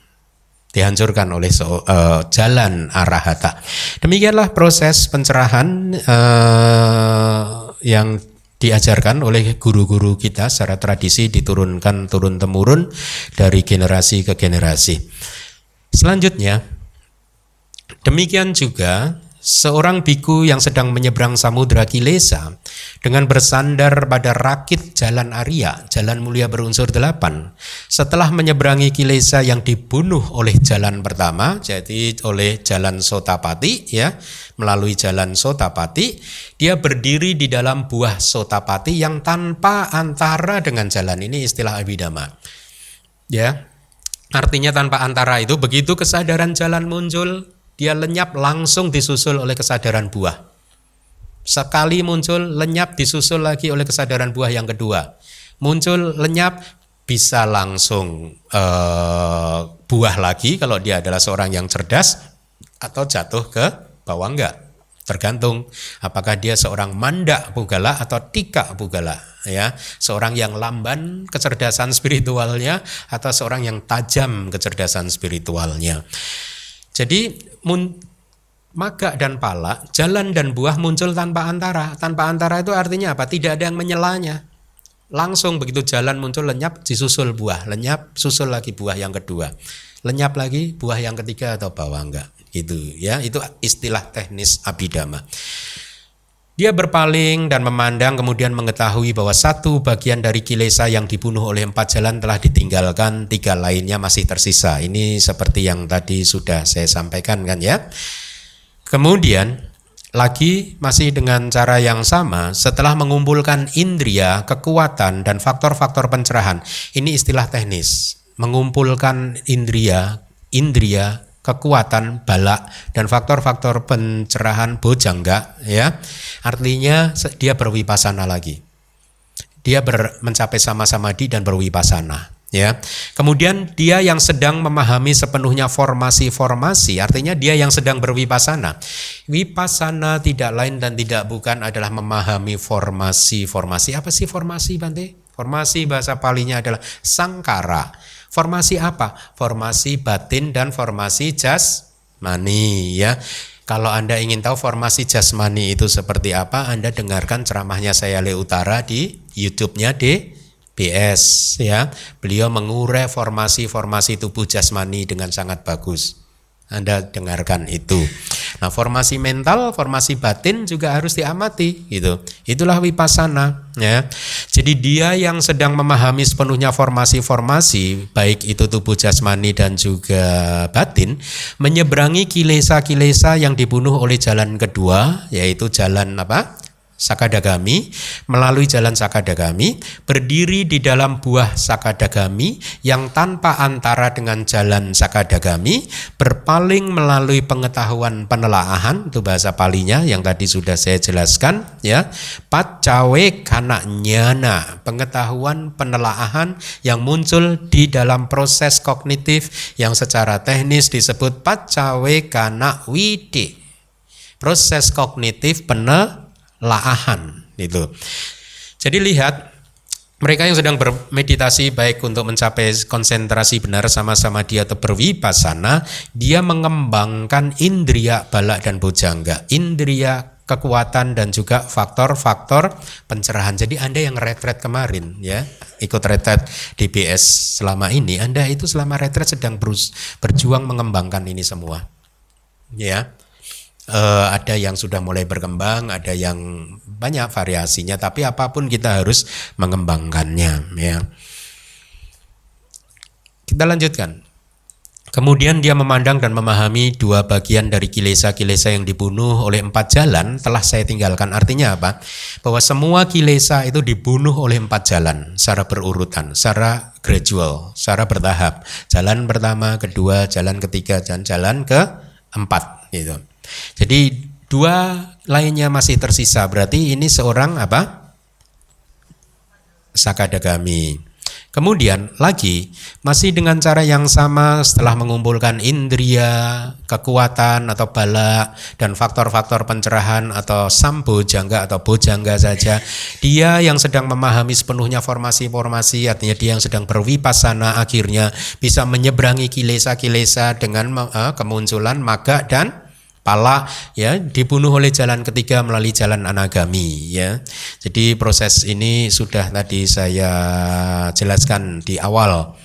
dihancurkan oleh so, uh, jalan arahata. Demikianlah proses pencerahan uh, yang diajarkan oleh guru-guru kita secara tradisi diturunkan turun temurun dari generasi ke generasi. Selanjutnya, demikian juga seorang biku yang sedang menyeberang samudra Kilesa dengan bersandar pada rakit jalan Arya, jalan mulia berunsur delapan. Setelah menyeberangi Kilesa yang dibunuh oleh jalan pertama, jadi oleh jalan Sotapati ya, melalui jalan Sotapati, dia berdiri di dalam buah Sotapati yang tanpa antara dengan jalan ini istilah Abhidhamma. Ya. Artinya tanpa antara itu begitu kesadaran jalan muncul, dia lenyap langsung disusul oleh kesadaran buah. Sekali muncul lenyap disusul lagi oleh kesadaran buah yang kedua. Muncul lenyap bisa langsung uh, buah lagi kalau dia adalah seorang yang cerdas atau jatuh ke bawah enggak. Tergantung apakah dia seorang manda pugala atau tika pugala ya, seorang yang lamban kecerdasan spiritualnya atau seorang yang tajam kecerdasan spiritualnya. Jadi mun, maga dan pala, jalan dan buah muncul tanpa antara. Tanpa antara itu artinya apa? Tidak ada yang menyelanya. Langsung begitu jalan muncul lenyap disusul buah, lenyap susul lagi buah yang kedua. Lenyap lagi buah yang ketiga atau bawah enggak. Gitu ya, itu istilah teknis abidama. Dia berpaling dan memandang kemudian mengetahui bahwa satu bagian dari kilesa yang dibunuh oleh empat jalan telah ditinggalkan, tiga lainnya masih tersisa. Ini seperti yang tadi sudah saya sampaikan kan ya. Kemudian lagi masih dengan cara yang sama setelah mengumpulkan indria, kekuatan dan faktor-faktor pencerahan. Ini istilah teknis. Mengumpulkan indria, indria, kekuatan bala dan faktor-faktor pencerahan bojangga ya. Artinya dia berwipasana lagi. Dia ber, mencapai sama-sama di dan berwipasana ya. Kemudian dia yang sedang memahami sepenuhnya formasi-formasi artinya dia yang sedang berwipasana. Wipasana tidak lain dan tidak bukan adalah memahami formasi-formasi. Apa sih formasi Bante? Formasi bahasa palinya adalah sangkara Formasi apa? Formasi batin dan formasi jasmani ya. Kalau Anda ingin tahu formasi jasmani itu seperti apa, Anda dengarkan ceramahnya saya Le Utara di YouTube-nya DBS ya. Beliau mengurai formasi-formasi tubuh jasmani dengan sangat bagus. Anda dengarkan itu. Nah, formasi mental, formasi batin juga harus diamati gitu. Itulah wipasana ya. Jadi dia yang sedang memahami sepenuhnya formasi-formasi baik itu tubuh jasmani dan juga batin menyeberangi kilesa-kilesa yang dibunuh oleh jalan kedua yaitu jalan apa? Sakadagami melalui jalan Sakadagami berdiri di dalam buah Sakadagami yang tanpa antara dengan jalan Sakadagami berpaling melalui pengetahuan penelaahan itu bahasa palinya yang tadi sudah saya jelaskan ya. Pacawe kana nyana pengetahuan penelaahan yang muncul di dalam proses kognitif yang secara teknis disebut pacawe kana widi proses kognitif penelaahan laahan itu. Jadi lihat mereka yang sedang bermeditasi baik untuk mencapai konsentrasi benar sama-sama dia atau berwipasana, dia mengembangkan indria balak dan bojangga, indria kekuatan dan juga faktor-faktor pencerahan. Jadi Anda yang retret kemarin ya, ikut retret DBS selama ini, Anda itu selama retret sedang berjuang mengembangkan ini semua. Ya uh, ada yang sudah mulai berkembang, ada yang banyak variasinya, tapi apa pun kita harus mengembangkannya. Ya. Kita lanjutkan. Kemudian dia memandang dan memahami dua bagian dari kilesa-kilesa yang dibunuh oleh empat jalan telah saya tinggalkan. Artinya apa? Bahwa semua kilesa itu dibunuh oleh empat jalan secara berurutan, secara gradual, secara bertahap. Jalan pertama, kedua, jalan ketiga, dan jalan keempat gitu. Jadi dua lainnya masih tersisa. Berarti ini seorang apa? Sakadagami. Kemudian lagi masih dengan cara yang sama setelah mengumpulkan indria, kekuatan atau bala dan faktor-faktor pencerahan atau sambo jangga atau bojangga saja, dia yang sedang memahami sepenuhnya formasi-formasi artinya dia yang sedang berwipasana akhirnya bisa menyeberangi kilesa-kilesa dengan uh, kemunculan maga dan pala ya dibunuh oleh jalan ketiga melalui jalan anagami ya. Jadi proses ini sudah tadi saya jelaskan di awal.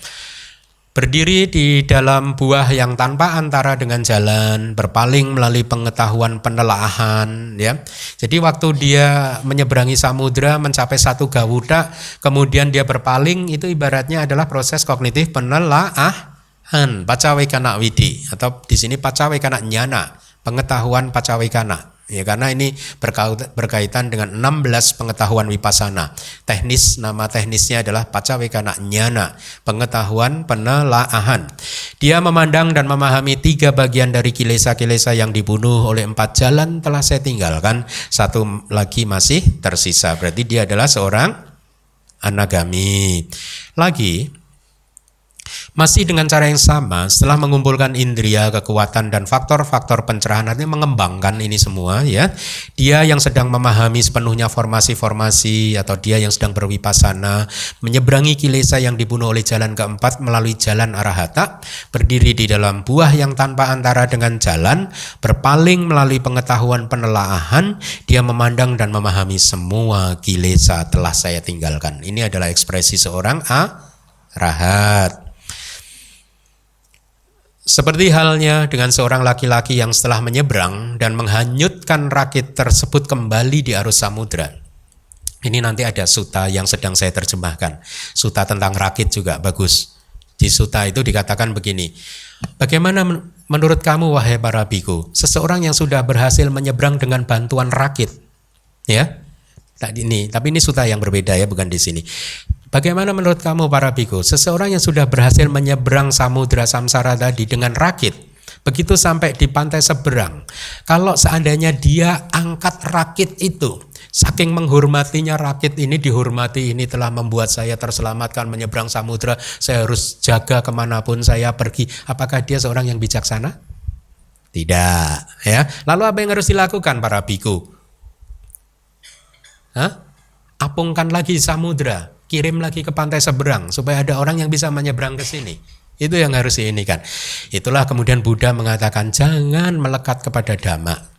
Berdiri di dalam buah yang tanpa antara dengan jalan, berpaling melalui pengetahuan penelaahan ya. Jadi waktu dia menyeberangi samudra mencapai satu gawuda, kemudian dia berpaling itu ibaratnya adalah proses kognitif penelaahan, pacawekana widi atau di sini pacawekana nyana pengetahuan pacawikana ya karena ini berkaitan dengan 16 pengetahuan wipasana. Teknis nama teknisnya adalah pacawikana nyana, pengetahuan penelaahan. Dia memandang dan memahami tiga bagian dari kilesa-kilesa yang dibunuh oleh empat jalan telah saya tinggalkan, satu lagi masih tersisa. Berarti dia adalah seorang anagami. Lagi masih dengan cara yang sama, setelah mengumpulkan indria, kekuatan dan faktor-faktor pencerahan artinya mengembangkan ini semua ya. Dia yang sedang memahami sepenuhnya formasi-formasi atau dia yang sedang berwipasana, menyeberangi kilesa yang dibunuh oleh jalan keempat melalui jalan arahata, berdiri di dalam buah yang tanpa antara dengan jalan, berpaling melalui pengetahuan penelaahan, dia memandang dan memahami semua kilesa telah saya tinggalkan. Ini adalah ekspresi seorang a rahat. Seperti halnya dengan seorang laki-laki yang setelah menyeberang dan menghanyutkan rakit tersebut kembali di arus samudra. Ini nanti ada suta yang sedang saya terjemahkan. Suta tentang rakit juga bagus. Di suta itu dikatakan begini. Bagaimana menurut kamu wahai para biku, seseorang yang sudah berhasil menyeberang dengan bantuan rakit, ya? Tadi ini, tapi ini suta yang berbeda ya, bukan di sini. Bagaimana menurut kamu para biku? Seseorang yang sudah berhasil menyeberang samudra samsara tadi dengan rakit, begitu sampai di pantai seberang. Kalau seandainya dia angkat rakit itu, saking menghormatinya rakit ini dihormati ini telah membuat saya terselamatkan menyeberang samudra, saya harus jaga ke mana pun saya pergi. Apakah dia seorang yang bijaksana? Tidak, ya. Lalu apa yang harus dilakukan para biku? Hah? Apungkan lagi samudra, kirim lagi ke pantai seberang supaya ada orang yang bisa menyeberang ke sini. Itu yang harus ini kan. Itulah kemudian Buddha mengatakan jangan melekat kepada dhamma.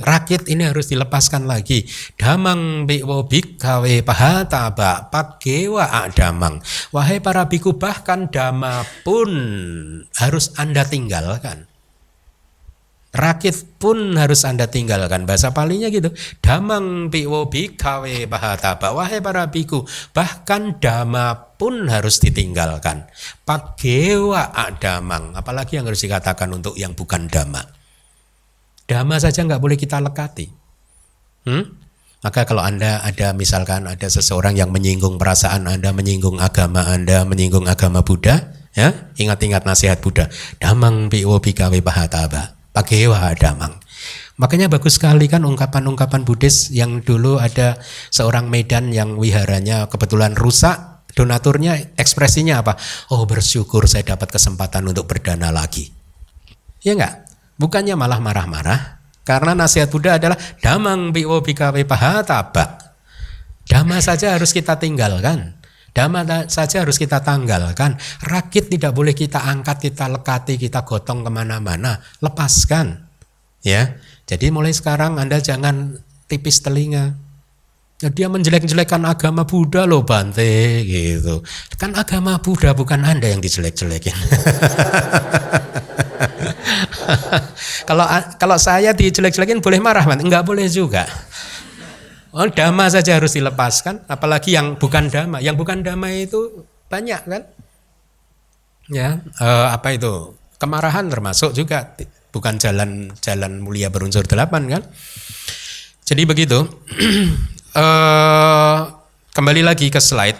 Rakit ini harus dilepaskan lagi. Damang biwo bikawe pahataba pakewa adamang. Wahai para biku bahkan dhamma pun harus Anda tinggalkan. Rakit pun harus Anda tinggalkan. Bahasa palingnya gitu. Damang piwo bikawe bahataba. Wahai para biku. Bahkan dama pun harus ditinggalkan. Pagewa adamang. Apalagi yang harus dikatakan untuk yang bukan dama. Dama saja nggak boleh kita lekati. Hmm? Maka kalau Anda ada misalkan ada seseorang yang menyinggung perasaan Anda, menyinggung agama Anda, menyinggung agama Buddha, ya ingat-ingat nasihat Buddha. Damang piwo bikawe bahataba Pagewa Damang. Makanya bagus sekali kan ungkapan-ungkapan Buddhis yang dulu ada seorang Medan yang wiharanya kebetulan rusak, donaturnya ekspresinya apa? Oh bersyukur saya dapat kesempatan untuk berdana lagi. Ya enggak? Bukannya malah marah-marah, karena nasihat Buddha adalah damang biwo bikawe pahataba. Dhamma saja harus kita tinggalkan. Dhamma saja harus kita tanggalkan. Rakit tidak boleh kita angkat, kita lekati, kita gotong ke mana-mana. Lepaskan. Ya, jadi mulai sekarang Anda jangan tipis telinga. Ya, dia menjelek-jelekan agama Buddha loh Bante gitu. Kan agama Buddha bukan Anda yang dijelek-jelekin. kalau kalau saya dijelek-jelekin boleh marah, Bante? Enggak boleh juga. Oh, dhamma saja harus dilepaskan, apalagi yang bukan dhamma. Yang bukan dhamma itu banyak kan? Ya, eh, apa itu? Kemarahan termasuk juga bukan jalan jalan mulia berunsur delapan kan? Jadi begitu. eh, kembali lagi ke slide.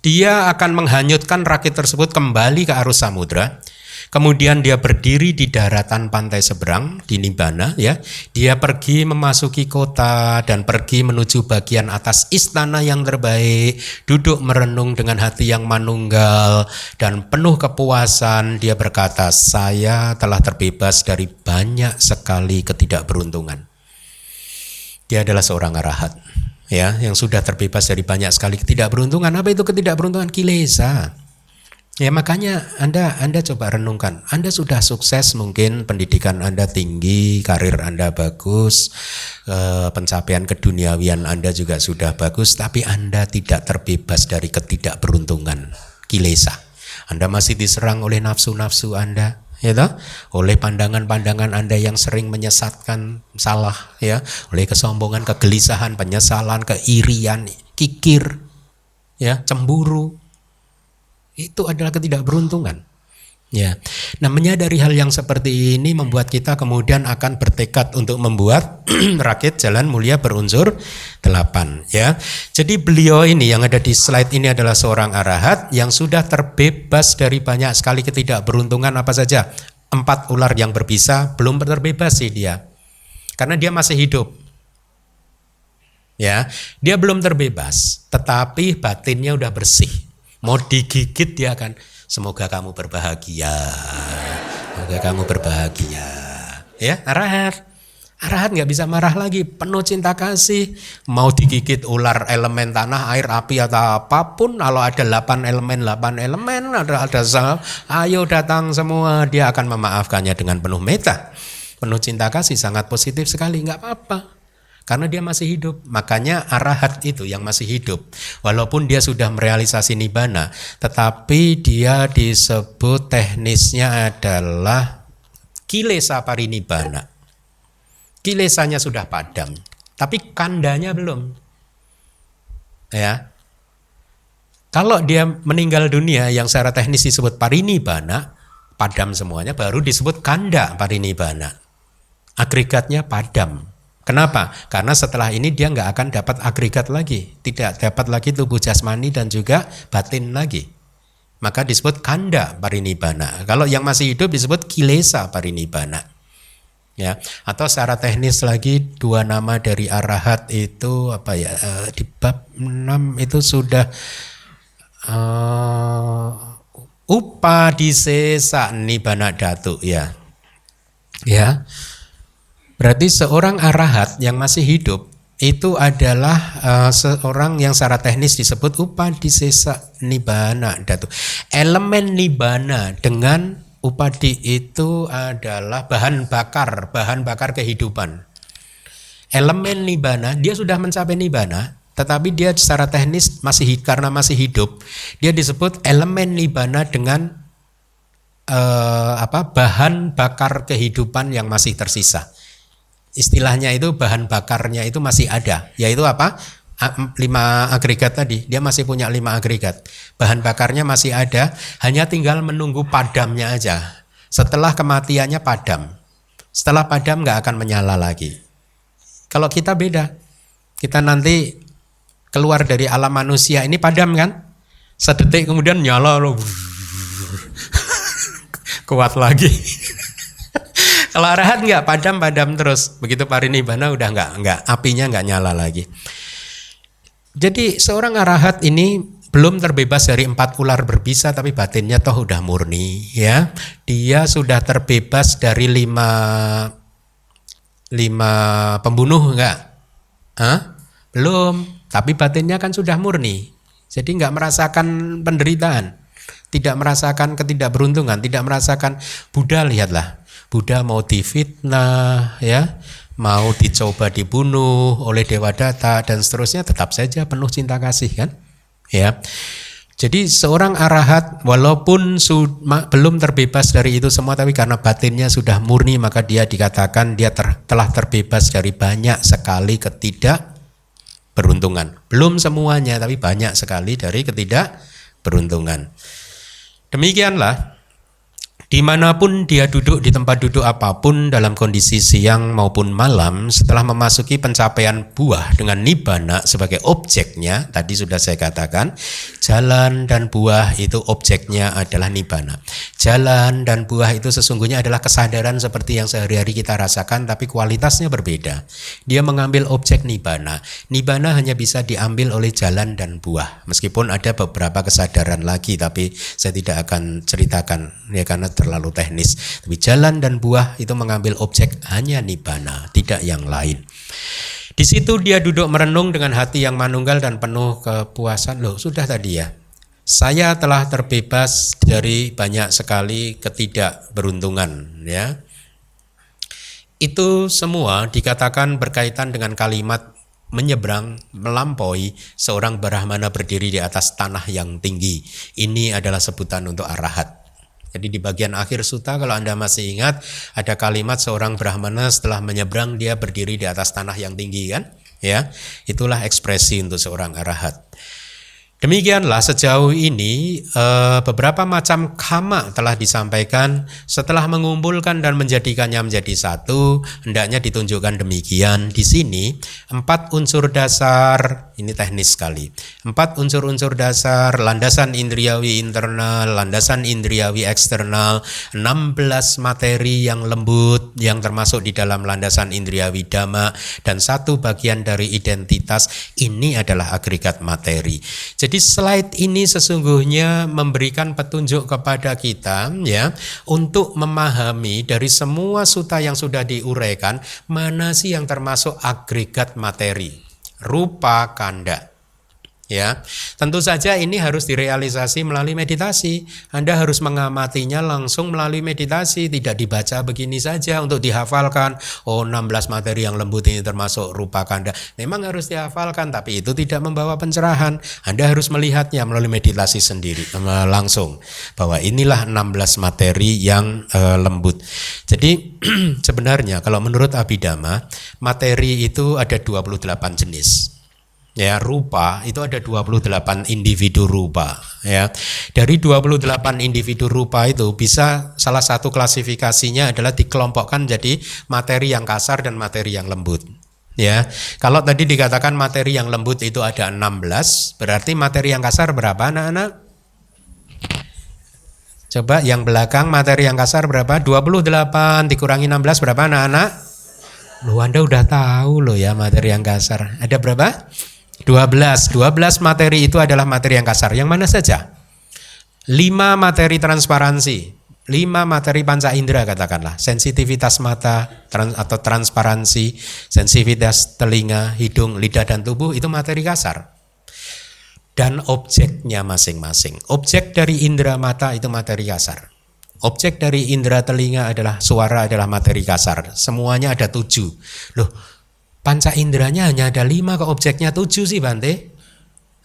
Dia akan menghanyutkan rakit tersebut kembali ke arus samudra kemudian dia berdiri di daratan pantai seberang di Nibbana ya. Dia pergi memasuki kota dan pergi menuju bagian atas istana yang terbaik, duduk merenung dengan hati yang manunggal dan penuh kepuasan. Dia berkata, "Saya telah terbebas dari banyak sekali ketidakberuntungan." Dia adalah seorang arahat ya yang sudah terbebas dari banyak sekali ketidakberuntungan. Apa itu ketidakberuntungan? Kilesa. Ya makanya Anda Anda coba renungkan. Anda sudah sukses mungkin pendidikan Anda tinggi, karir Anda bagus, eh, pencapaian keduniawian Anda juga sudah bagus, tapi Anda tidak terbebas dari ketidakberuntungan, kilesa. Anda masih diserang oleh nafsu-nafsu Anda, ya toh? oleh pandangan-pandangan Anda yang sering menyesatkan salah ya, oleh kesombongan, kegelisahan, penyesalan, keirian, kikir, ya, cemburu, itu adalah ketidakberuntungan. Ya. Nah, menyadari hal yang seperti ini membuat kita kemudian akan bertekad untuk membuat rakit jalan mulia berunsur delapan ya. Jadi beliau ini yang ada di slide ini adalah seorang arahat yang sudah terbebas dari banyak sekali ketidakberuntungan apa saja. Empat ular yang berbisa belum terbebas sih dia. Karena dia masih hidup. Ya, dia belum terbebas, tetapi batinnya udah bersih Mau digigit dia akan semoga kamu berbahagia. Semoga kamu berbahagia. Ya, arahat. Arahat nggak bisa marah lagi, penuh cinta kasih. Mau digigit ular elemen tanah, air, api atau apa pun, kalau ada 8 elemen, 8 elemen, ada ada sel, ayo datang semua, dia akan memaafkannya dengan penuh meta. Penuh cinta kasih, sangat positif sekali, nggak apa-apa. Karena dia masih hidup. Makanya arahat itu yang masih hidup. Walaupun dia sudah merealisasi nibana, tetapi dia disebut teknisnya adalah kilesa parinibana. Kilesanya sudah padam, tapi kandanya belum. Ya. Kalau dia meninggal dunia yang secara teknis disebut parinibana, padam semuanya baru disebut kanda parinibana. Agregatnya padam. Kenapa? Karena setelah ini dia nggak akan dapat agregat lagi, tidak dapat lagi tubuh jasmani dan juga batin lagi. Maka disebut kanda parinibana. Kalau yang masih hidup disebut kilesa parinibana. Ya, atau secara teknis lagi dua nama dari arahat itu apa ya? Uh, di bab 6 itu sudah uh, upadisesa nibana datu ya. Ya. Berarti seorang arahat yang masih hidup itu adalah uh, seorang yang secara teknis disebut upadi sesa nibana datu. Elemen nibana dengan upadi itu adalah bahan bakar, bahan bakar kehidupan. Elemen nibana, dia sudah mencapai nibana, tetapi dia secara teknis masih karena masih hidup, dia disebut elemen nibana dengan uh, apa bahan bakar kehidupan yang masih tersisa istilahnya itu bahan bakarnya itu masih ada, yaitu apa? lima agregat tadi, dia masih punya lima agregat. Bahan bakarnya masih ada, hanya tinggal menunggu padamnya aja. Setelah kematiannya padam. Setelah padam nggak akan menyala lagi. Kalau kita beda, kita nanti keluar dari alam manusia ini padam kan? Sedetik kemudian nyala loh. Kuat lagi. Kalau arahat nggak padam-padam terus. Begitu parinibbana udah nggak nggak apinya nggak nyala lagi. Jadi seorang arahat ini belum terbebas dari empat ular berbisa tapi batinnya toh udah murni ya. Dia sudah terbebas dari lima lima pembunuh enggak? Hah? Belum. Tapi batinnya kan sudah murni. Jadi nggak merasakan penderitaan, tidak merasakan ketidakberuntungan, tidak merasakan Buddha lihatlah Buddha mau difitnah ya mau dicoba dibunuh oleh dewa data dan seterusnya tetap saja penuh cinta kasih kan ya jadi seorang arahat walaupun belum terbebas dari itu semua tapi karena batinnya sudah murni maka dia dikatakan dia ter telah terbebas dari banyak sekali ketidak beruntungan. Belum semuanya tapi banyak sekali dari ketidak beruntungan. Demikianlah Di mana pun dia duduk di tempat duduk apa pun dalam kondisi siang maupun malam setelah memasuki pencapaian buah dengan nibana sebagai objeknya tadi sudah saya katakan jalan dan buah itu objeknya adalah nibana. Jalan dan buah itu sesungguhnya adalah kesadaran seperti yang sehari-hari kita rasakan tapi kualitasnya berbeda. Dia mengambil objek nibana. Nibana hanya bisa diambil oleh jalan dan buah. Meskipun ada beberapa kesadaran lagi tapi saya tidak akan ceritakan ya karena terlalu teknis. Tapi jalan dan buah itu mengambil objek hanya nibana, tidak yang lain. Di situ dia duduk merenung dengan hati yang manunggal dan penuh kepuasan. Loh, sudah tadi ya. Saya telah terbebas dari banyak sekali ketidakberuntungan, ya. Itu semua dikatakan berkaitan dengan kalimat menyeberang, melampaui seorang Brahmana berdiri di atas tanah yang tinggi. Ini adalah sebutan untuk arahat. Jadi di bagian akhir suta kalau Anda masih ingat ada kalimat seorang brahmana setelah menyeberang dia berdiri di atas tanah yang tinggi kan? Ya. Itulah ekspresi untuk seorang arahat. Demikianlah sejauh ini eh, beberapa macam kama telah disampaikan setelah mengumpulkan dan menjadikannya menjadi satu hendaknya ditunjukkan demikian di sini empat unsur dasar ini teknis sekali. Empat unsur-unsur dasar landasan indriawi internal landasan indriawi eksternal 16 materi yang lembut yang termasuk di dalam landasan indriawi dhamma dan satu bagian dari identitas. Ini adalah agregat materi. Jadi slide ini sesungguhnya memberikan petunjuk kepada kita ya untuk memahami dari semua suta yang sudah diuraikan mana sih yang termasuk agregat materi rupa kanda Ya, tentu saja ini harus direalisasi melalui meditasi. Anda harus mengamatinya langsung melalui meditasi, tidak dibaca begini saja untuk dihafalkan. Oh, 16 materi yang lembut ini termasuk rupa kanda. Memang harus dihafalkan, tapi itu tidak membawa pencerahan. Anda harus melihatnya melalui meditasi sendiri eh, langsung bahwa inilah 16 materi yang uh, lembut. Jadi sebenarnya kalau menurut Abhidhamma, materi itu ada 28 jenis ya rupa itu ada 28 individu rupa ya dari 28 individu rupa itu bisa salah satu klasifikasinya adalah dikelompokkan jadi materi yang kasar dan materi yang lembut ya kalau tadi dikatakan materi yang lembut itu ada 16 berarti materi yang kasar berapa anak-anak Coba yang belakang materi yang kasar berapa? 28 dikurangi 16 berapa anak-anak? Lu Anda udah tahu loh ya materi yang kasar. Ada berapa? 12. 12 materi itu adalah materi yang kasar. Yang mana saja? 5 materi transparansi. 5 materi panca indera katakanlah. Sensitivitas mata trans, atau transparansi, sensitivitas telinga, hidung, lidah dan tubuh itu materi kasar. Dan objeknya masing-masing. Objek dari indera mata itu materi kasar. Objek dari indera telinga adalah suara adalah materi kasar. Semuanya ada tujuh. Loh, Panca inderanya hanya ada lima kok objeknya tujuh sih Bante.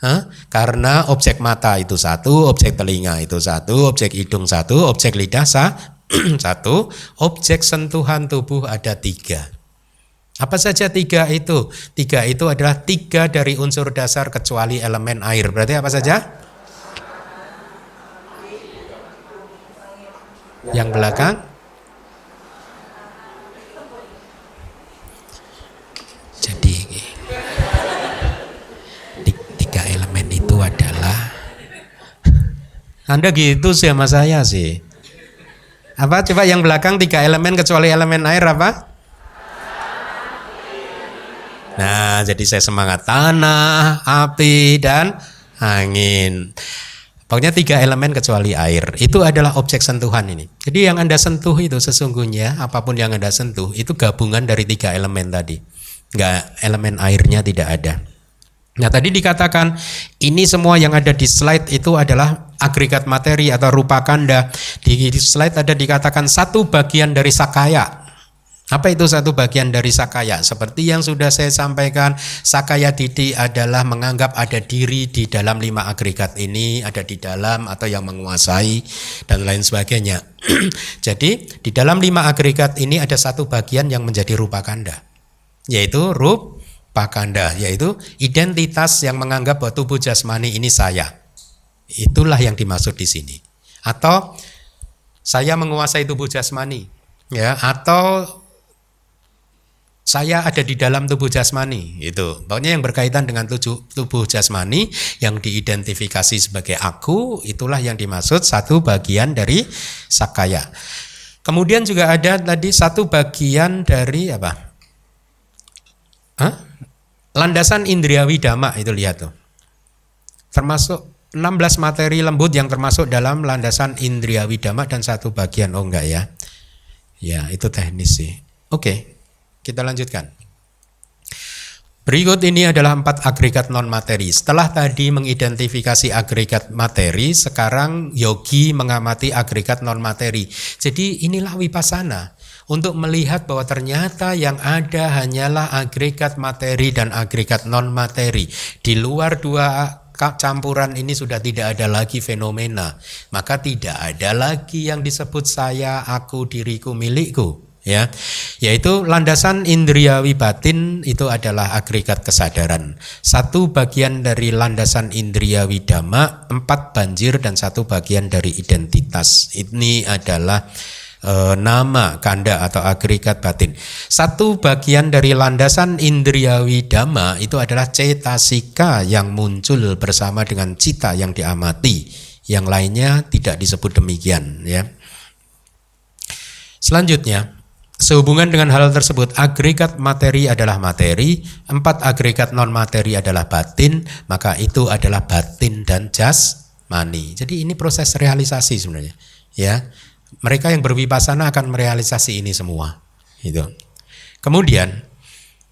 Hah? Karena objek mata itu satu, objek telinga itu satu, objek hidung satu, objek lidah satu, objek sentuhan tubuh ada tiga. Apa saja tiga itu? Tiga itu adalah tiga dari unsur dasar kecuali elemen air. Berarti apa saja? Yang belakang? Anda gitu sih sama saya sih. Apa coba yang belakang tiga elemen kecuali elemen air apa? Nah, jadi saya semangat tanah, api dan angin. Pokoknya tiga elemen kecuali air. Itu adalah objek sentuhan ini. Jadi yang Anda sentuh itu sesungguhnya apa pun yang Anda sentuh itu gabungan dari tiga elemen tadi. Enggak elemen airnya tidak ada. Nah tadi dikatakan ini semua yang ada di slide itu adalah agregat materi atau rupa kanda. Di slide ada dikatakan satu bagian dari sakaya. Apa itu satu bagian dari sakaya? Seperti yang sudah saya sampaikan, sakaya didi adalah menganggap ada diri di dalam lima agregat ini, ada di dalam atau yang menguasai dan lain sebagainya. Jadi di dalam lima agregat ini ada satu bagian yang menjadi rupa kanda, yaitu rup pakanda yaitu identitas yang menganggap bahwa tubuh jasmani ini saya. Itulah yang dimaksud di sini. Atau saya menguasai tubuh jasmani, ya, atau saya ada di dalam tubuh jasmani itu pokoknya yang berkaitan dengan tubuh, tubuh jasmani yang diidentifikasi sebagai aku itulah yang dimaksud satu bagian dari sakaya kemudian juga ada tadi satu bagian dari apa Hah? Landasan indriawi dhamma itu lihat tuh termasuk 16 materi lembut yang termasuk dalam landasan indriawi dhamma dan satu bagian oh enggak ya ya itu teknis sih oke. Kita lanjutkan. Berikut ini adalah empat agregat non materi. Setelah tadi mengidentifikasi agregat materi, sekarang yogi mengamati agregat non materi. Jadi inilah wipasana untuk melihat bahwa ternyata yang ada hanyalah agregat materi dan agregat non materi. Di luar dua campuran ini sudah tidak ada lagi fenomena, maka tidak ada lagi yang disebut saya, aku, diriku, milikku ya. Yaitu landasan indriawi batin itu adalah agregat kesadaran. Satu bagian dari landasan indriawi dhamma empat banjir dan satu bagian dari identitas. Ini adalah e, nama kanda atau agregat batin satu bagian dari landasan indriawi dhamma itu adalah cetasika yang muncul bersama dengan cita yang diamati yang lainnya tidak disebut demikian ya selanjutnya Sehubungan dengan hal tersebut, agregat materi adalah materi, empat agregat non materi adalah batin, maka itu adalah batin dan jas mani. Jadi ini proses realisasi sebenarnya. Ya, mereka yang berwipasana akan merealisasi ini semua. Itu. Kemudian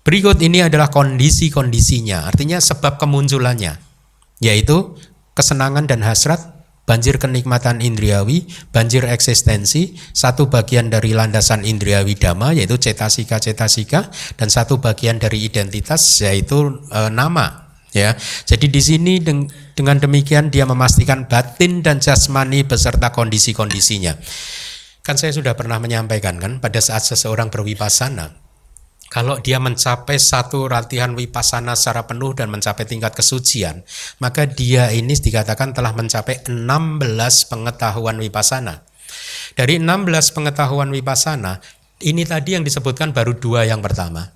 berikut ini adalah kondisi-kondisinya, artinya sebab kemunculannya, yaitu kesenangan dan hasrat banjir kenikmatan indriawi, banjir eksistensi, satu bagian dari landasan indriawi dhamma yaitu cetasika-cetasika dan satu bagian dari identitas yaitu e, nama ya. Jadi di sini dengan demikian dia memastikan batin dan jasmani beserta kondisi-kondisinya. Kan saya sudah pernah menyampaikan kan pada saat seseorang berwipasana kalau dia mencapai satu latihan wipasana secara penuh dan mencapai tingkat kesucian, maka dia ini dikatakan telah mencapai 16 pengetahuan wipasana. Dari 16 pengetahuan wipasana, ini tadi yang disebutkan baru dua yang pertama.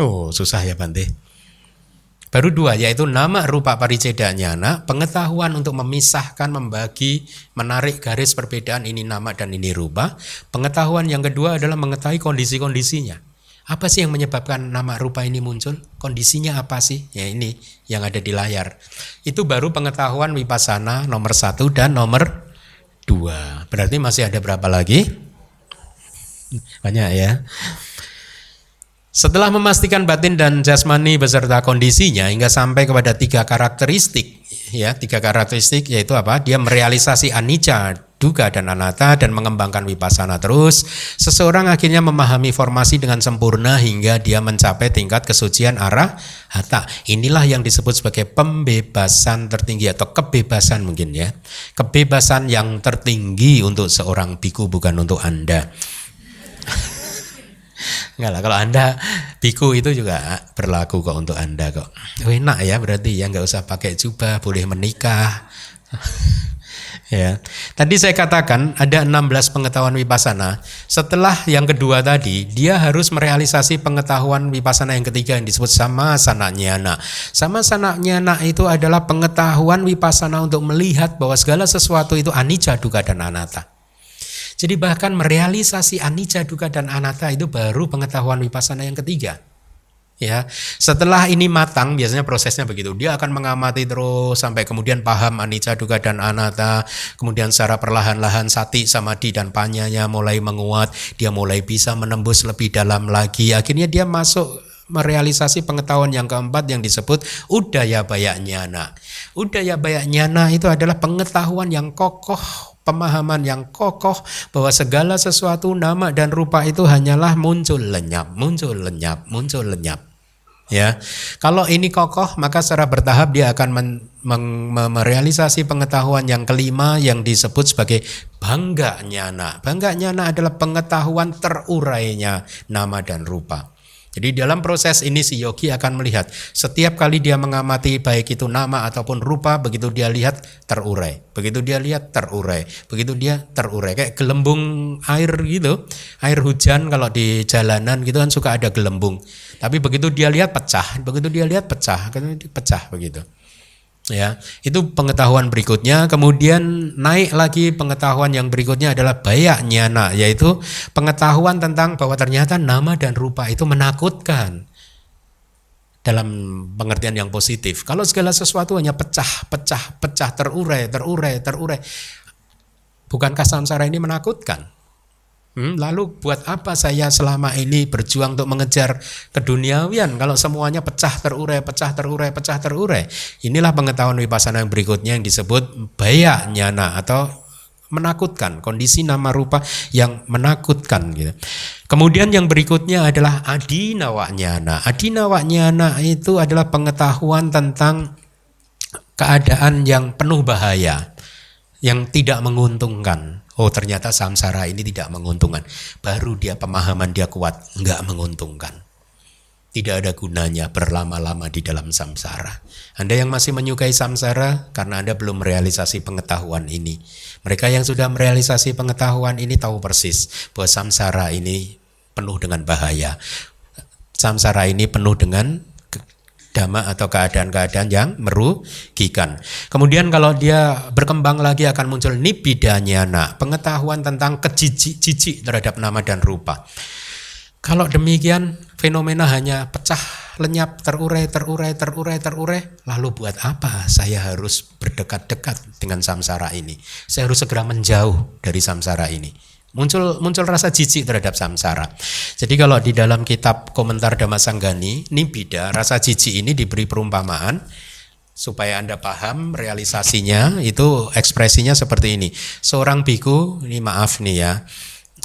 Oh, susah ya Bante. Baru dua, yaitu nama rupa pariceda nyana, pengetahuan untuk memisahkan, membagi, menarik garis perbedaan ini nama dan ini rupa. Pengetahuan yang kedua adalah mengetahui kondisi-kondisinya apa sih yang menyebabkan nama rupa ini muncul? Kondisinya apa sih? Ya ini yang ada di layar. Itu baru pengetahuan wipasana nomor satu dan nomor dua. Berarti masih ada berapa lagi? Banyak ya. Setelah memastikan batin dan jasmani beserta kondisinya hingga sampai kepada tiga karakteristik, ya tiga karakteristik yaitu apa? Dia merealisasi anicca, duga dan anatta dan mengembangkan wipasana terus. Seseorang akhirnya memahami formasi dengan sempurna hingga dia mencapai tingkat kesucian arah hata. Inilah yang disebut sebagai pembebasan tertinggi atau kebebasan mungkin ya. Kebebasan yang tertinggi untuk seorang biku bukan untuk Anda. Enggak lah, kalau Anda biku itu juga berlaku kok untuk Anda kok. Enak ya berarti ya nggak usah pakai jubah, boleh menikah. ya. Tadi saya katakan ada 16 pengetahuan wipasana. Setelah yang kedua tadi, dia harus merealisasi pengetahuan wipasana yang ketiga yang disebut sama sana nyana. Sama sana nyana itu adalah pengetahuan wipasana untuk melihat bahwa segala sesuatu itu anicca, dukkha dan anatta. Jadi bahkan merealisasi anicca, dukkha dan anatta itu baru pengetahuan wipasana yang ketiga. Ya, setelah ini matang biasanya prosesnya begitu. Dia akan mengamati terus sampai kemudian paham anicca, dukkha dan anatta. Kemudian secara perlahan-lahan sati, samadhi dan panyanya mulai menguat. Dia mulai bisa menembus lebih dalam lagi. Akhirnya dia masuk merealisasi pengetahuan yang keempat yang disebut udaya bayak nyana. Udaya bayak nyana itu adalah pengetahuan yang kokoh pemahaman yang kokoh bahwa segala sesuatu nama dan rupa itu hanyalah muncul lenyap, muncul lenyap, muncul lenyap. Ya, kalau ini kokoh maka secara bertahap dia akan merealisasi pengetahuan yang kelima yang disebut sebagai bangga nyana. Bangga nyana adalah pengetahuan terurainya nama dan rupa. Jadi dalam proses ini si yogi akan melihat setiap kali dia mengamati baik itu nama ataupun rupa begitu dia lihat terurai. Begitu dia lihat terurai. Begitu dia terurai kayak gelembung air gitu. Air hujan kalau di jalanan gitu kan suka ada gelembung. Tapi begitu dia lihat pecah, begitu dia lihat pecah, pecah begitu ya itu pengetahuan berikutnya. Kemudian naik lagi pengetahuan yang berikutnya adalah bayak nyana yaitu pengetahuan tentang bahwa ternyata nama dan rupa itu menakutkan dalam pengertian yang positif. Kalau segala sesuatu hanya pecah pecah pecah terurai terurai terurai bukankah samsara ini menakutkan Hmm, lalu buat apa saya selama ini berjuang untuk mengejar keduniawian kalau semuanya pecah terurai, pecah terurai, pecah terurai. Inilah pengetahuan vipassana yang berikutnya yang disebut baya nyana atau menakutkan, kondisi nama rupa yang menakutkan gitu. Kemudian yang berikutnya adalah adinawa nyana. Adinawa nyana itu adalah pengetahuan tentang keadaan yang penuh bahaya, yang tidak menguntungkan Oh ternyata samsara ini tidak menguntungkan. Baru dia pemahaman dia kuat, nggak menguntungkan. Tidak ada gunanya berlama-lama di dalam samsara. Anda yang masih menyukai samsara karena Anda belum merealisasi pengetahuan ini. Mereka yang sudah merealisasi pengetahuan ini tahu persis bahwa samsara ini penuh dengan bahaya. Samsara ini penuh dengan dhamma atau keadaan-keadaan yang merugikan. Kemudian kalau dia berkembang lagi akan muncul nibidanyana, pengetahuan tentang kejijik terhadap nama dan rupa. Kalau demikian fenomena hanya pecah, lenyap, terurai, terurai, terurai, terurai. Lalu buat apa saya harus berdekat-dekat dengan samsara ini? Saya harus segera menjauh dari samsara ini muncul muncul rasa jijik terhadap samsara. Jadi kalau di dalam kitab komentar Dhammasanggani, nibida, rasa jijik ini diberi perumpamaan supaya Anda paham realisasinya itu ekspresinya seperti ini. Seorang biku, ini maaf nih ya.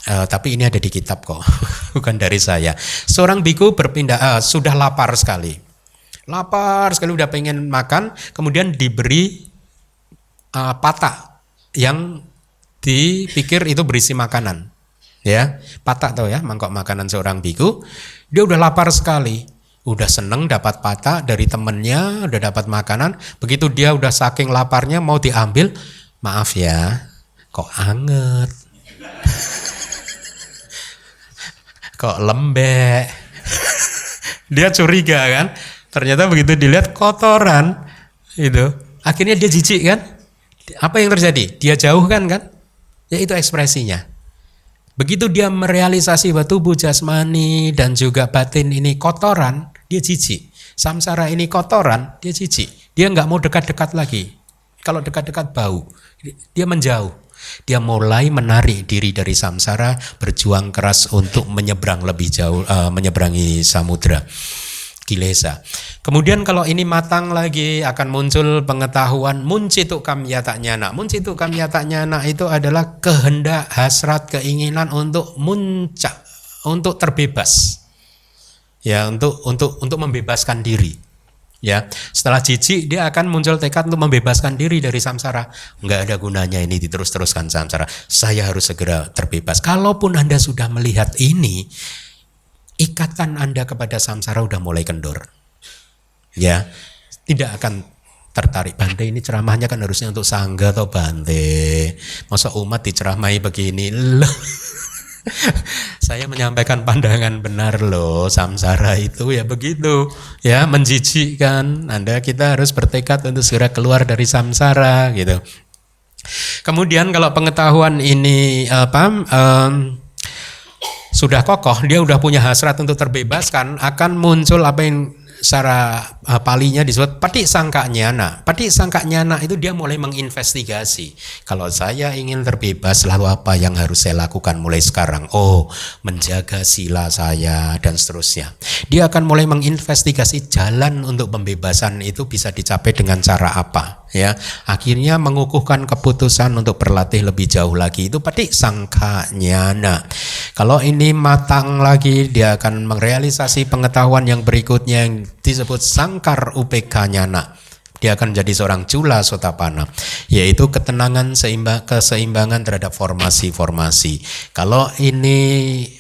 Uh, tapi ini ada di kitab kok, bukan dari saya. Seorang biku berpindah uh, sudah lapar sekali. Lapar sekali udah pengen makan, kemudian diberi uh, patah yang dipikir itu berisi makanan. Ya, patah tau ya, mangkok makanan seorang biku. Dia udah lapar sekali, udah seneng dapat patah dari temennya, udah dapat makanan. Begitu dia udah saking laparnya mau diambil, maaf ya, kok anget, kok lembek. dia curiga kan, ternyata begitu dilihat kotoran, itu akhirnya dia jijik kan. Apa yang terjadi? Dia jauhkan kan? Ya itu ekspresinya. Begitu dia merealisasi bahwa tubuh jasmani dan juga batin ini kotoran, dia jijik. Samsara ini kotoran, dia jijik. Dia nggak mau dekat-dekat lagi. Kalau dekat-dekat bau, dia menjauh. Dia mulai menarik diri dari samsara, berjuang keras untuk menyeberang lebih jauh, uh, menyeberangi samudra kilesa. Kemudian kalau ini matang lagi akan muncul pengetahuan muncitu kamyata nyana. Muncitu kamyata nyana itu adalah kehendak, hasrat, keinginan untuk muncak, untuk terbebas. Ya, untuk untuk untuk membebaskan diri. Ya, setelah jijik dia akan muncul tekad untuk membebaskan diri dari samsara. Enggak ada gunanya ini diterus-teruskan samsara. Saya harus segera terbebas. Kalaupun Anda sudah melihat ini, ikatan Anda kepada samsara udah mulai kendor. Ya, tidak akan tertarik. Bante ini ceramahnya kan harusnya untuk sangga atau bante. Masa umat diceramai begini loh. Saya menyampaikan pandangan benar loh, samsara itu ya begitu, ya menjijikkan. Anda kita harus bertekad untuk segera keluar dari samsara gitu. Kemudian kalau pengetahuan ini apa um, sudah kokoh, dia udah punya hasrat untuk terbebaskan, akan muncul apa yang secara uh, palinya disebut pati sangka nyana. Pati sangka nyana itu dia mulai menginvestigasi. Kalau saya ingin terbebas, lalu apa yang harus saya lakukan mulai sekarang? Oh, menjaga sila saya dan seterusnya. Dia akan mulai menginvestigasi jalan untuk pembebasan itu bisa dicapai dengan cara apa. Ya, akhirnya mengukuhkan keputusan untuk berlatih lebih jauh lagi itu pati sangka nyana. Kalau ini matang lagi, dia akan merealisasi pengetahuan yang berikutnya yang disebut sangkar UPK nyana dia akan menjadi seorang cula sotapana yaitu ketenangan seimbang keseimbangan terhadap formasi-formasi. Kalau ini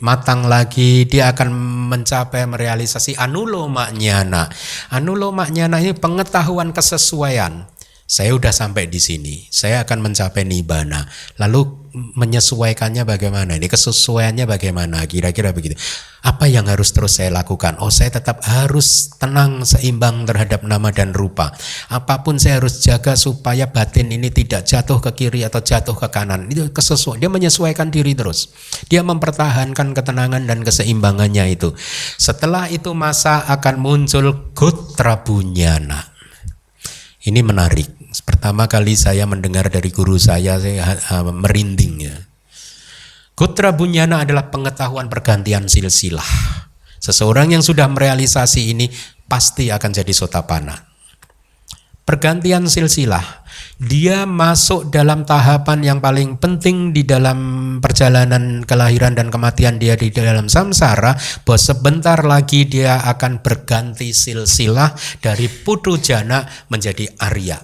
matang lagi dia akan mencapai merealisasi anuloma nyana anuloma nyana ini pengetahuan kesesuaian saya sudah sampai di sini, saya akan mencapai nibana. Lalu menyesuaikannya bagaimana? Ini kesesuaiannya bagaimana? Kira-kira begitu. Apa yang harus terus saya lakukan? Oh, saya tetap harus tenang, seimbang terhadap nama dan rupa. Apa pun saya harus jaga supaya batin ini tidak jatuh ke kiri atau jatuh ke kanan. Itu kesesuaian. Dia menyesuaikan diri terus. Dia mempertahankan ketenangan dan keseimbangannya itu. Setelah itu masa akan muncul Gotra Bunyana. Ini menarik Pertama kali saya mendengar dari guru saya, saya merinding ya. Kutra bunyana adalah pengetahuan pergantian silsilah. Seseorang yang sudah merealisasi ini pasti akan jadi sotapana. Pergantian silsilah, dia masuk dalam tahapan yang paling penting di dalam perjalanan kelahiran dan kematian dia di dalam samsara, bahwa sebentar lagi dia akan berganti silsilah dari putu jana menjadi Arya.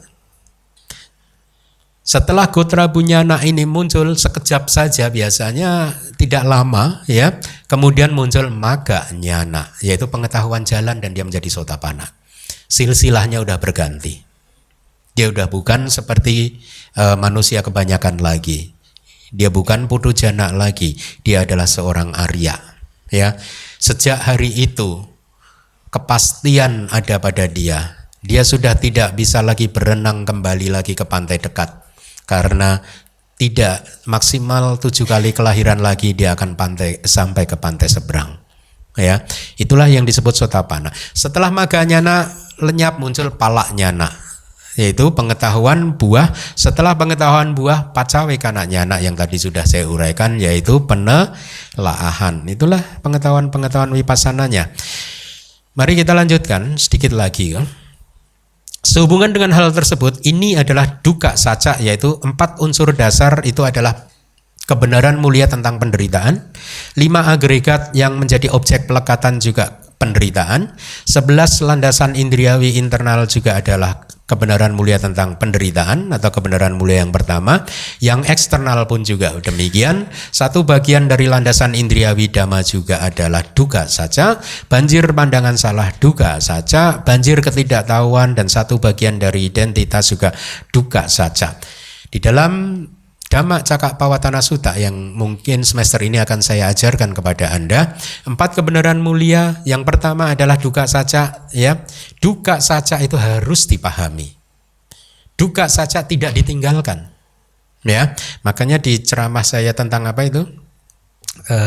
Setelah Gotra Bunyana ini muncul sekejap saja biasanya tidak lama ya, kemudian muncul Maga Nyana yaitu pengetahuan jalan dan dia menjadi sotapana. Silsilahnya udah berganti. Dia udah bukan seperti uh, manusia kebanyakan lagi. Dia bukan putu jana lagi, dia adalah seorang Arya. Ya, sejak hari itu kepastian ada pada dia. Dia sudah tidak bisa lagi berenang kembali lagi ke pantai dekat karena tidak maksimal tujuh kali kelahiran lagi dia akan pantai sampai ke pantai seberang ya itulah yang disebut sotapana setelah maganyana lenyap muncul palaknyana yaitu pengetahuan buah. Setelah pengetahuan buah pacawe nyana yang tadi sudah saya uraikan yaitu penelaahan. Itulah pengetahuan-pengetahuan wipassananya. Mari kita lanjutkan sedikit lagi kan Sehubungan dengan hal tersebut, ini adalah duka saca, yaitu empat unsur dasar. Itu adalah kebenaran mulia tentang penderitaan, lima agregat yang menjadi objek pelekatan juga penderitaan, sebelas landasan indriawi internal juga adalah kebenaran mulia tentang penderitaan atau kebenaran mulia yang pertama, yang eksternal pun juga demikian. Satu bagian dari landasan indriawi dhamma juga adalah duga saja, banjir pandangan salah duga saja, banjir ketidaktahuan dan satu bagian dari identitas juga duga saja. Di dalam Dhamma Cakak Pawatana Sutta yang mungkin semester ini akan saya ajarkan kepada Anda. Empat kebenaran mulia. Yang pertama adalah duka saja ya. Duka saja itu harus dipahami. Duka saja tidak ditinggalkan. Ya, makanya di ceramah saya tentang apa itu? E,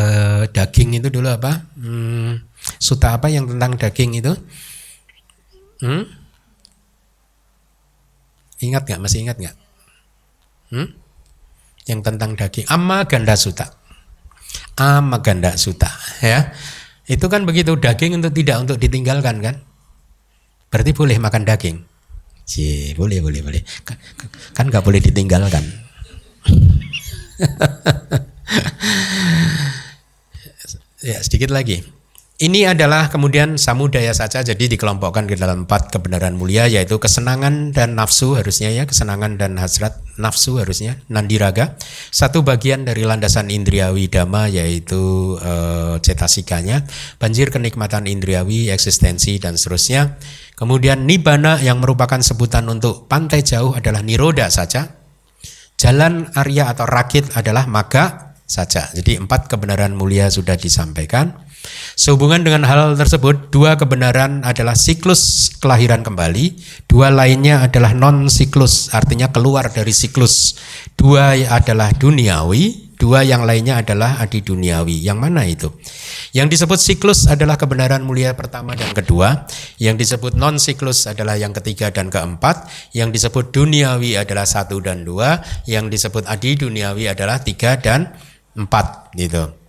daging itu dulu apa? Hmm, suta apa yang tentang daging itu? Hmm? Ingat nggak? Masih ingat nggak? Hmm? Yang tentang daging. Amma ganda suta. Amma ganda suta ya. Itu kan begitu daging untuk tidak untuk ditinggalkan kan? Berarti boleh makan daging? Cie, boleh boleh boleh. Kan nggak boleh ditinggalkan. Ya sedikit lagi ini adalah kemudian samudaya saja jadi dikelompokkan ke dalam empat kebenaran mulia yaitu kesenangan dan nafsu harusnya ya kesenangan dan hasrat nafsu harusnya nandiraga. Satu bagian dari landasan indriawi dhamma yaitu e, cetasikanya. Banjir kenikmatan indriawi eksistensi dan seterusnya. Kemudian nibana yang merupakan sebutan untuk pantai jauh adalah niroda saja. Jalan Arya atau rakit adalah maga saja. Jadi empat kebenaran mulia sudah disampaikan Sehubungan dengan hal tersebut, dua kebenaran adalah siklus kelahiran kembali, dua lainnya adalah non siklus, artinya keluar dari siklus. Dua adalah duniawi, dua yang lainnya adalah adi duniawi. Yang mana itu? Yang disebut siklus adalah kebenaran mulia pertama dan kedua, yang disebut non siklus adalah yang ketiga dan keempat, yang disebut duniawi adalah satu dan dua, yang disebut adi duniawi adalah tiga dan empat gitu.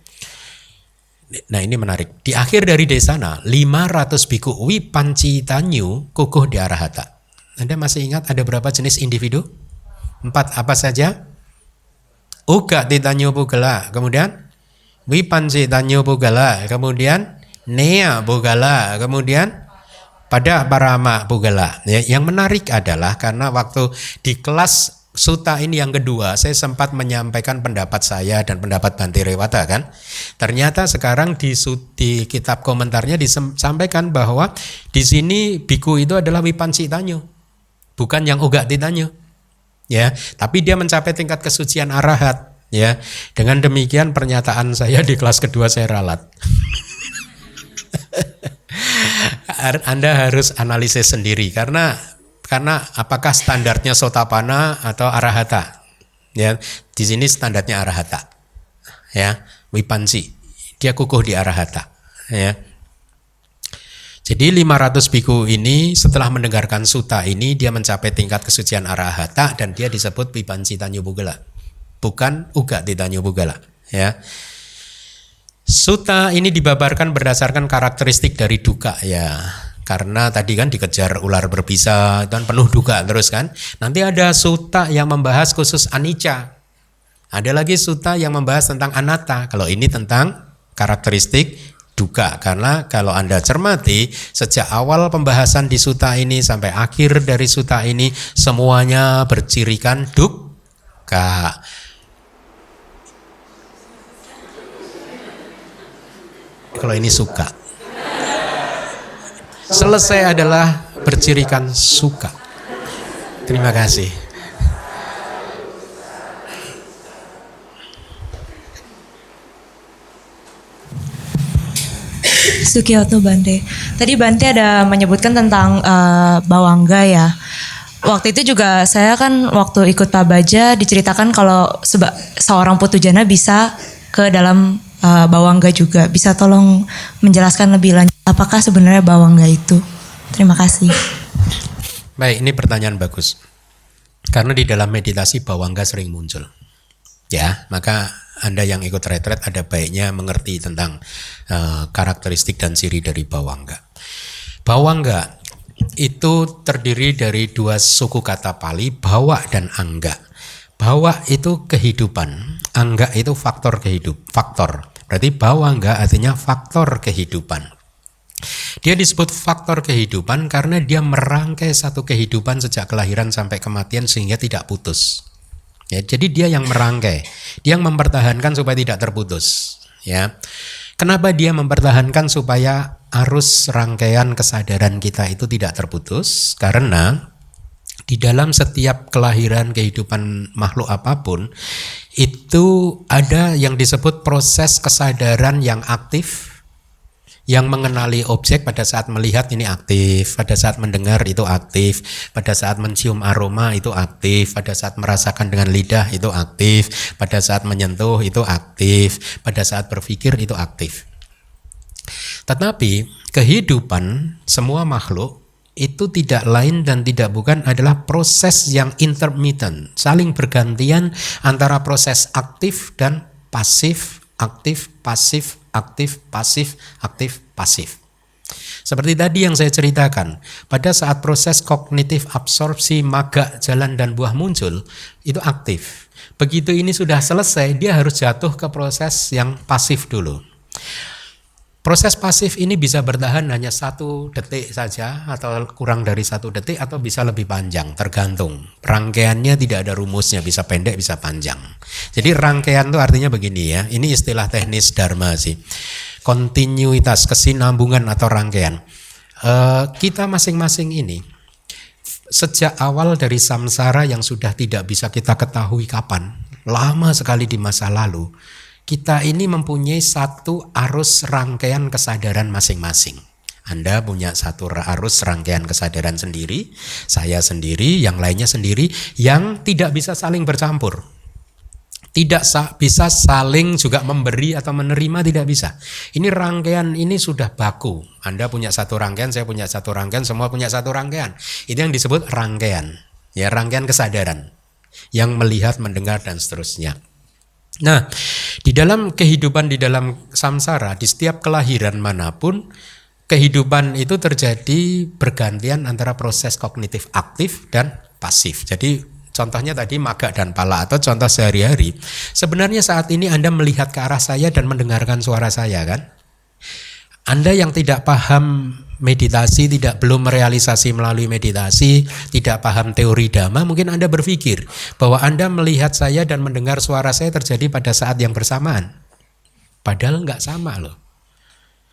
Nah ini menarik. Di akhir dari desana, 500 biku panci tanyu kukuh di arahata. Anda masih ingat ada berapa jenis individu? Empat apa saja? Uga titanyu pugala. Kemudian panci tanyu pugala. Kemudian nea pugala. Kemudian pada para mak pugala. Ya, yang menarik adalah karena waktu di kelas suta ini yang kedua, saya sempat menyampaikan pendapat saya dan pendapat Banti Rewata kan. Ternyata sekarang di, di kitab komentarnya disampaikan bahwa di sini biku itu adalah Wipansi Tanyo, bukan yang Uga Titanyo. Ya, tapi dia mencapai tingkat kesucian arahat. Ya, dengan demikian pernyataan saya di kelas kedua saya ralat. Anda harus analisis sendiri karena karena apakah standarnya sotapana atau arahata? Ya, di sini standarnya arahata. Ya, wipansi. Dia kukuh di arahata. Ya. Jadi 500 biku ini setelah mendengarkan suta ini dia mencapai tingkat kesucian arahata dan dia disebut wipansi tanyo bugala. Bukan uga di tanyo bugala, ya. Suta ini dibabarkan berdasarkan karakteristik dari duka ya karena tadi kan dikejar ular berbisa dan penuh duka terus kan. Nanti ada suta yang membahas khusus anicca. Ada lagi suta yang membahas tentang anatta. Kalau ini tentang karakteristik duka karena kalau Anda cermati sejak awal pembahasan di suta ini sampai akhir dari suta ini semuanya bercirikan duka. Kalau ini suka selesai adalah bercirikan suka. Terima kasih. Sukioto Bante. Tadi Bante ada menyebutkan tentang uh, bawangga ya. Waktu itu juga saya kan waktu ikut Pak Baja diceritakan kalau seba, seorang putu jana bisa ke dalam uh, bawangga juga. Bisa tolong menjelaskan lebih lanjut apakah sebenarnya bawangga itu? Terima kasih. Baik, ini pertanyaan bagus. Karena di dalam meditasi bawangga sering muncul. Ya, maka Anda yang ikut retret ada baiknya mengerti tentang uh, karakteristik dan ciri dari bawangga. Bawangga itu terdiri dari dua suku kata Pali, bawa dan angga. Bawa itu kehidupan, angga itu faktor kehidup, faktor. Berarti bawangga artinya faktor kehidupan. Dia disebut faktor kehidupan karena dia merangkai satu kehidupan sejak kelahiran sampai kematian sehingga tidak putus. Ya, jadi dia yang merangkai, dia yang mempertahankan supaya tidak terputus. Ya, kenapa dia mempertahankan supaya arus rangkaian kesadaran kita itu tidak terputus? Karena di dalam setiap kelahiran kehidupan makhluk apa pun itu ada yang disebut proses kesadaran yang aktif yang mengenali objek pada saat melihat ini aktif, pada saat mendengar itu aktif, pada saat mencium aroma itu aktif, pada saat merasakan dengan lidah itu aktif, pada saat menyentuh itu aktif, pada saat berpikir itu aktif. Tetapi kehidupan semua makhluk itu tidak lain dan tidak bukan adalah proses yang intermittent, saling bergantian antara proses aktif dan pasif, aktif, pasif, aktif, pasif, aktif, pasif. Seperti tadi yang saya ceritakan, pada saat proses kognitif absorpsi maga, jalan dan buah muncul, itu aktif. Begitu ini sudah selesai, dia harus jatuh ke proses yang pasif dulu. Proses pasif ini bisa bertahan hanya satu detik saja atau kurang dari satu detik atau bisa lebih panjang tergantung. Rangkaiannya tidak ada rumusnya bisa pendek bisa panjang. Jadi rangkaian itu artinya begini ya. Ini istilah teknis dharma sih. Kontinuitas kesinambungan atau rangkaian. Uh, kita masing-masing ini sejak awal dari samsara yang sudah tidak bisa kita ketahui kapan, lama sekali di masa lalu kita ini mempunyai satu arus rangkaian kesadaran masing-masing. Anda punya satu arus rangkaian kesadaran sendiri, saya sendiri, yang lainnya sendiri, yang tidak bisa saling bercampur. Tidak bisa saling juga memberi atau menerima, tidak bisa. Ini rangkaian ini sudah baku. Anda punya satu rangkaian, saya punya satu rangkaian, semua punya satu rangkaian. Itu yang disebut rangkaian. Ya, rangkaian kesadaran. Yang melihat, mendengar, dan seterusnya. Nah, di dalam kehidupan di dalam samsara, di setiap kelahiran mana pun, kehidupan itu terjadi bergantian antara proses kognitif aktif dan pasif. Jadi contohnya tadi maga dan pala atau contoh sehari-hari. Sebenarnya saat ini Anda melihat ke arah saya dan mendengarkan suara saya kan? Anda yang tidak paham meditasi, tidak belum merealisasi melalui meditasi, tidak paham teori dhamma, mungkin Anda berpikir bahwa Anda melihat saya dan mendengar suara saya terjadi pada saat yang bersamaan. Padahal nggak sama loh.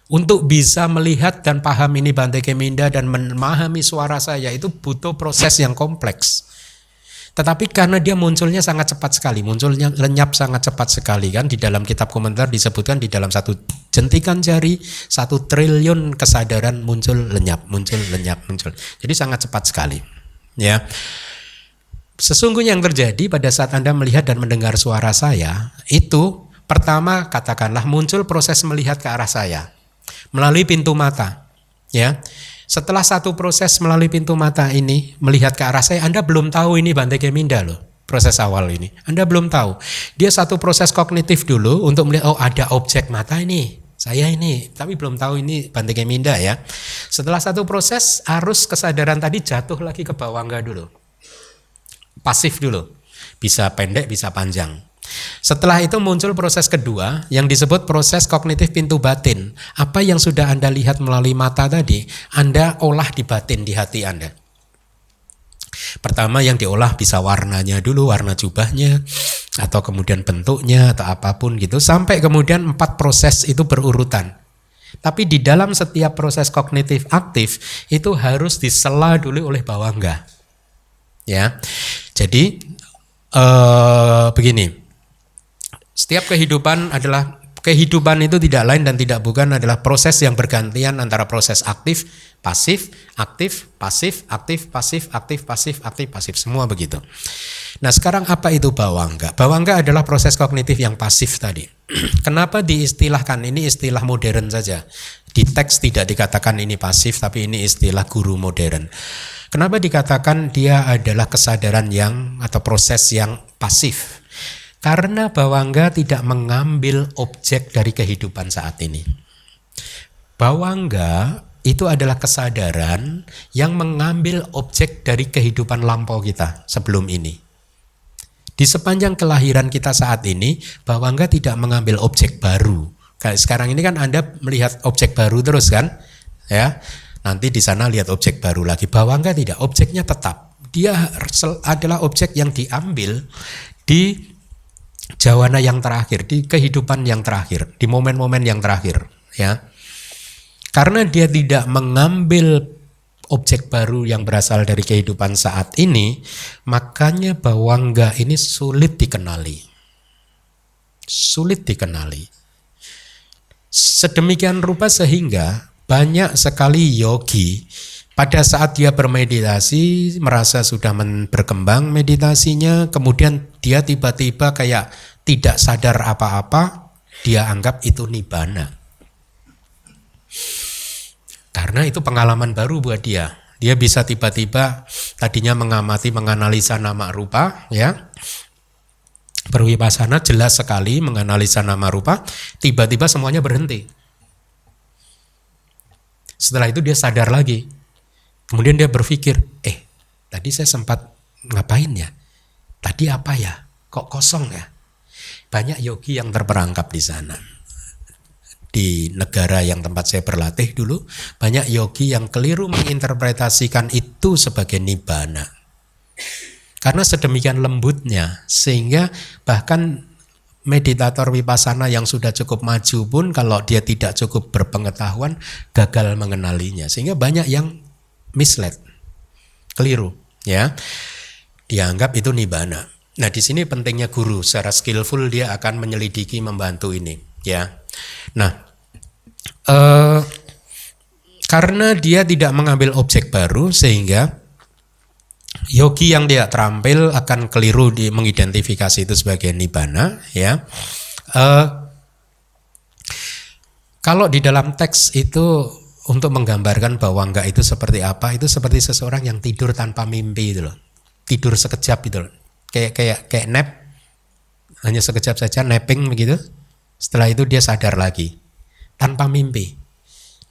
Untuk bisa melihat dan paham ini Bante Keminda dan memahami suara saya itu butuh proses yang kompleks. Tetapi karena dia munculnya sangat cepat sekali, munculnya lenyap sangat cepat sekali kan di dalam kitab komentar disebutkan di dalam satu jentikan jari satu triliun kesadaran muncul lenyap, muncul lenyap, muncul. Jadi sangat cepat sekali. Ya. Sesungguhnya yang terjadi pada saat Anda melihat dan mendengar suara saya itu pertama katakanlah muncul proses melihat ke arah saya melalui pintu mata. Ya. Setelah satu proses melalui pintu mata ini melihat ke arah saya, Anda belum tahu ini Bante Keminda loh proses awal ini. Anda belum tahu. Dia satu proses kognitif dulu untuk melihat oh ada objek mata ini. Saya ini, tapi belum tahu ini Bante Keminda ya. Setelah satu proses arus kesadaran tadi jatuh lagi ke bawah enggak dulu. Pasif dulu. Bisa pendek, bisa panjang. Setelah itu muncul proses kedua yang disebut proses kognitif pintu batin. Apa yang sudah Anda lihat melalui mata tadi, Anda olah di batin di hati Anda. Pertama yang diolah bisa warnanya dulu, warna jubahnya, atau kemudian bentuknya, atau apa pun gitu. Sampai kemudian empat proses itu berurutan. Tapi di dalam setiap proses kognitif aktif itu harus disela dulu oleh bawangga. Ya, jadi eh, begini setiap kehidupan adalah kehidupan itu tidak lain dan tidak bukan adalah proses yang bergantian antara proses aktif, pasif, aktif, pasif, aktif, pasif, aktif, pasif, aktif, pasif, semua begitu. Nah sekarang apa itu bawangga? Bawangga adalah proses kognitif yang pasif tadi. Kenapa diistilahkan ini istilah modern saja? Di teks tidak dikatakan ini pasif tapi ini istilah guru modern. Kenapa dikatakan dia adalah kesadaran yang atau proses yang pasif? Karena bawangga tidak mengambil objek dari kehidupan saat ini. Bawangga itu adalah kesadaran yang mengambil objek dari kehidupan lampau kita sebelum ini. Di sepanjang kelahiran kita saat ini, bawangga tidak mengambil objek baru. Kayak sekarang ini kan Anda melihat objek baru terus kan? Ya. Nanti di sana lihat objek baru lagi. Bawangga tidak, objeknya tetap. Dia adalah objek yang diambil di jawana yang terakhir, di kehidupan yang terakhir, di momen-momen yang terakhir, ya. Karena dia tidak mengambil objek baru yang berasal dari kehidupan saat ini, makanya bawangga ini sulit dikenali. Sulit dikenali. Sedemikian rupa sehingga banyak sekali yogi pada saat dia bermeditasi, merasa sudah berkembang meditasinya, kemudian dia tiba-tiba kayak tidak sadar apa-apa, dia anggap itu nibana. Karena itu pengalaman baru buat dia. Dia bisa tiba-tiba tadinya mengamati, menganalisa nama rupa, ya. Berwipasana jelas sekali menganalisa nama rupa, tiba-tiba semuanya berhenti. Setelah itu dia sadar lagi, Kemudian dia berpikir, eh tadi saya sempat ngapain ya? Tadi apa ya? Kok kosong ya? Banyak yogi yang terperangkap di sana. Di negara yang tempat saya berlatih dulu, banyak yogi yang keliru menginterpretasikan itu sebagai nibbana. Karena sedemikian lembutnya, sehingga bahkan meditator wipasana yang sudah cukup maju pun kalau dia tidak cukup berpengetahuan gagal mengenalinya. Sehingga banyak yang misled, keliru, ya. Dianggap itu nibana. Nah, di sini pentingnya guru secara skillful dia akan menyelidiki membantu ini, ya. Nah, eh, karena dia tidak mengambil objek baru sehingga yogi yang dia terampil akan keliru di mengidentifikasi itu sebagai nibana, ya. Eh, kalau di dalam teks itu untuk menggambarkan bahwa enggak itu seperti apa itu seperti seseorang yang tidur tanpa mimpi itu loh. Tidur sekejap itu loh. Kayak kayak kayak nap. Hanya sekejap saja napping begitu. Setelah itu dia sadar lagi. Tanpa mimpi.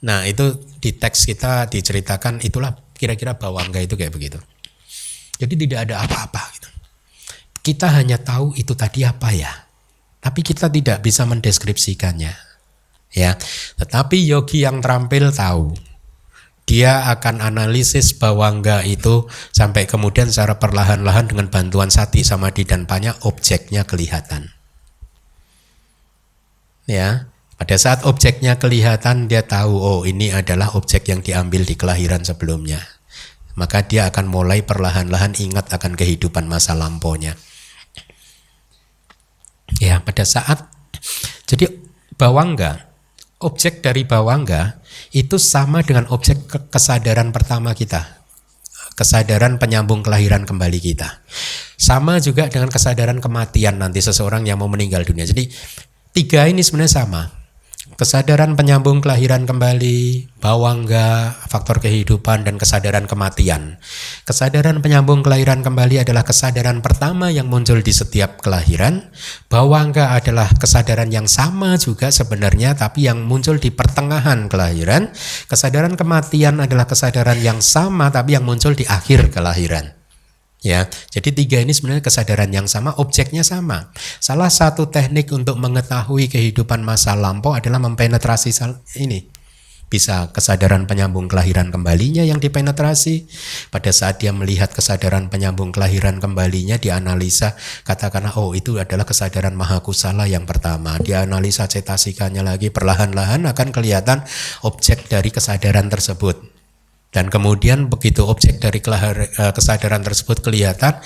Nah itu di teks kita diceritakan itulah kira-kira bahwa enggak itu kayak begitu. Jadi tidak ada apa-apa gitu. Kita hanya tahu itu tadi apa ya. Tapi kita tidak bisa mendeskripsikannya ya. Tetapi yogi yang terampil tahu dia akan analisis bawangga itu sampai kemudian secara perlahan-lahan dengan bantuan sati samadhi dan banyak objeknya kelihatan. Ya, pada saat objeknya kelihatan dia tahu oh ini adalah objek yang diambil di kelahiran sebelumnya. Maka dia akan mulai perlahan-lahan ingat akan kehidupan masa lampaunya. Ya, pada saat jadi bawangga objek dari bawangga itu sama dengan objek kesadaran pertama kita. Kesadaran penyambung kelahiran kembali kita. Sama juga dengan kesadaran kematian nanti seseorang yang mau meninggal dunia. Jadi tiga ini sebenarnya sama kesadaran penyambung kelahiran kembali, bawangga, faktor kehidupan dan kesadaran kematian. Kesadaran penyambung kelahiran kembali adalah kesadaran pertama yang muncul di setiap kelahiran. Bawangga adalah kesadaran yang sama juga sebenarnya tapi yang muncul di pertengahan kelahiran. Kesadaran kematian adalah kesadaran yang sama tapi yang muncul di akhir kelahiran. Ya, jadi tiga ini sebenarnya kesadaran yang sama, objeknya sama. Salah satu teknik untuk mengetahui kehidupan masa lampau adalah mempenetrasi ini. Bisa kesadaran penyambung kelahiran kembalinya yang dipenetrasi. Pada saat dia melihat kesadaran penyambung kelahiran kembalinya, dianalisa, katakanlah, oh itu adalah kesadaran mahakusala yang pertama. Dia analisa cetasikanya lagi, perlahan-lahan akan kelihatan objek dari kesadaran tersebut dan kemudian begitu objek dari eh, kesadaran tersebut kelihatan,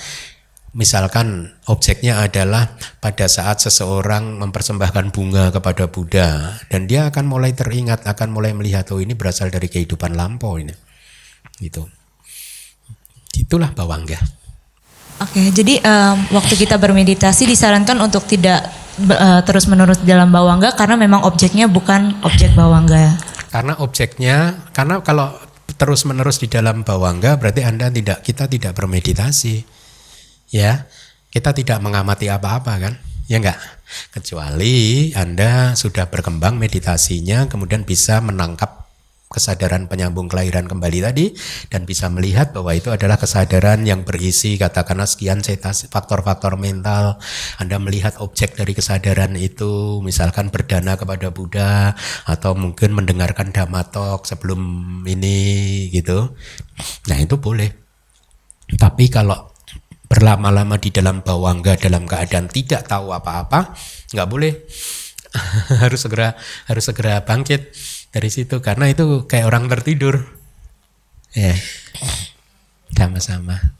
misalkan objeknya adalah pada saat seseorang mempersembahkan bunga kepada Buddha dan dia akan mulai teringat, akan mulai melihat oh ini berasal dari kehidupan lampau ini. Gitu. Itulah bawangga. Oke, jadi um, waktu kita bermeditasi disarankan untuk tidak uh, terus-menerus dalam bawangga karena memang objeknya bukan objek bawangga. Karena objeknya, karena kalau terus menerus di dalam bawangga berarti anda tidak kita tidak bermeditasi. Ya kita tidak mengamati apa-apa kan? Ya enggak? Kecuali anda sudah berkembang meditasinya kemudian bisa menangkap kesadaran penyambung kelahiran kembali tadi dan bisa melihat bahwa itu adalah kesadaran yang berisi katakanlah sekian faktor-faktor mental. Anda melihat objek dari kesadaran itu misalkan berdana kepada Buddha atau mungkin mendengarkan dhammatok sebelum ini gitu. Nah itu boleh. Tapi kalau berlama-lama di dalam bawangga dalam keadaan tidak tahu apa-apa nggak boleh. Harus segera harus segera bangkit dari situ karena itu kayak orang tertidur. Ya sama-sama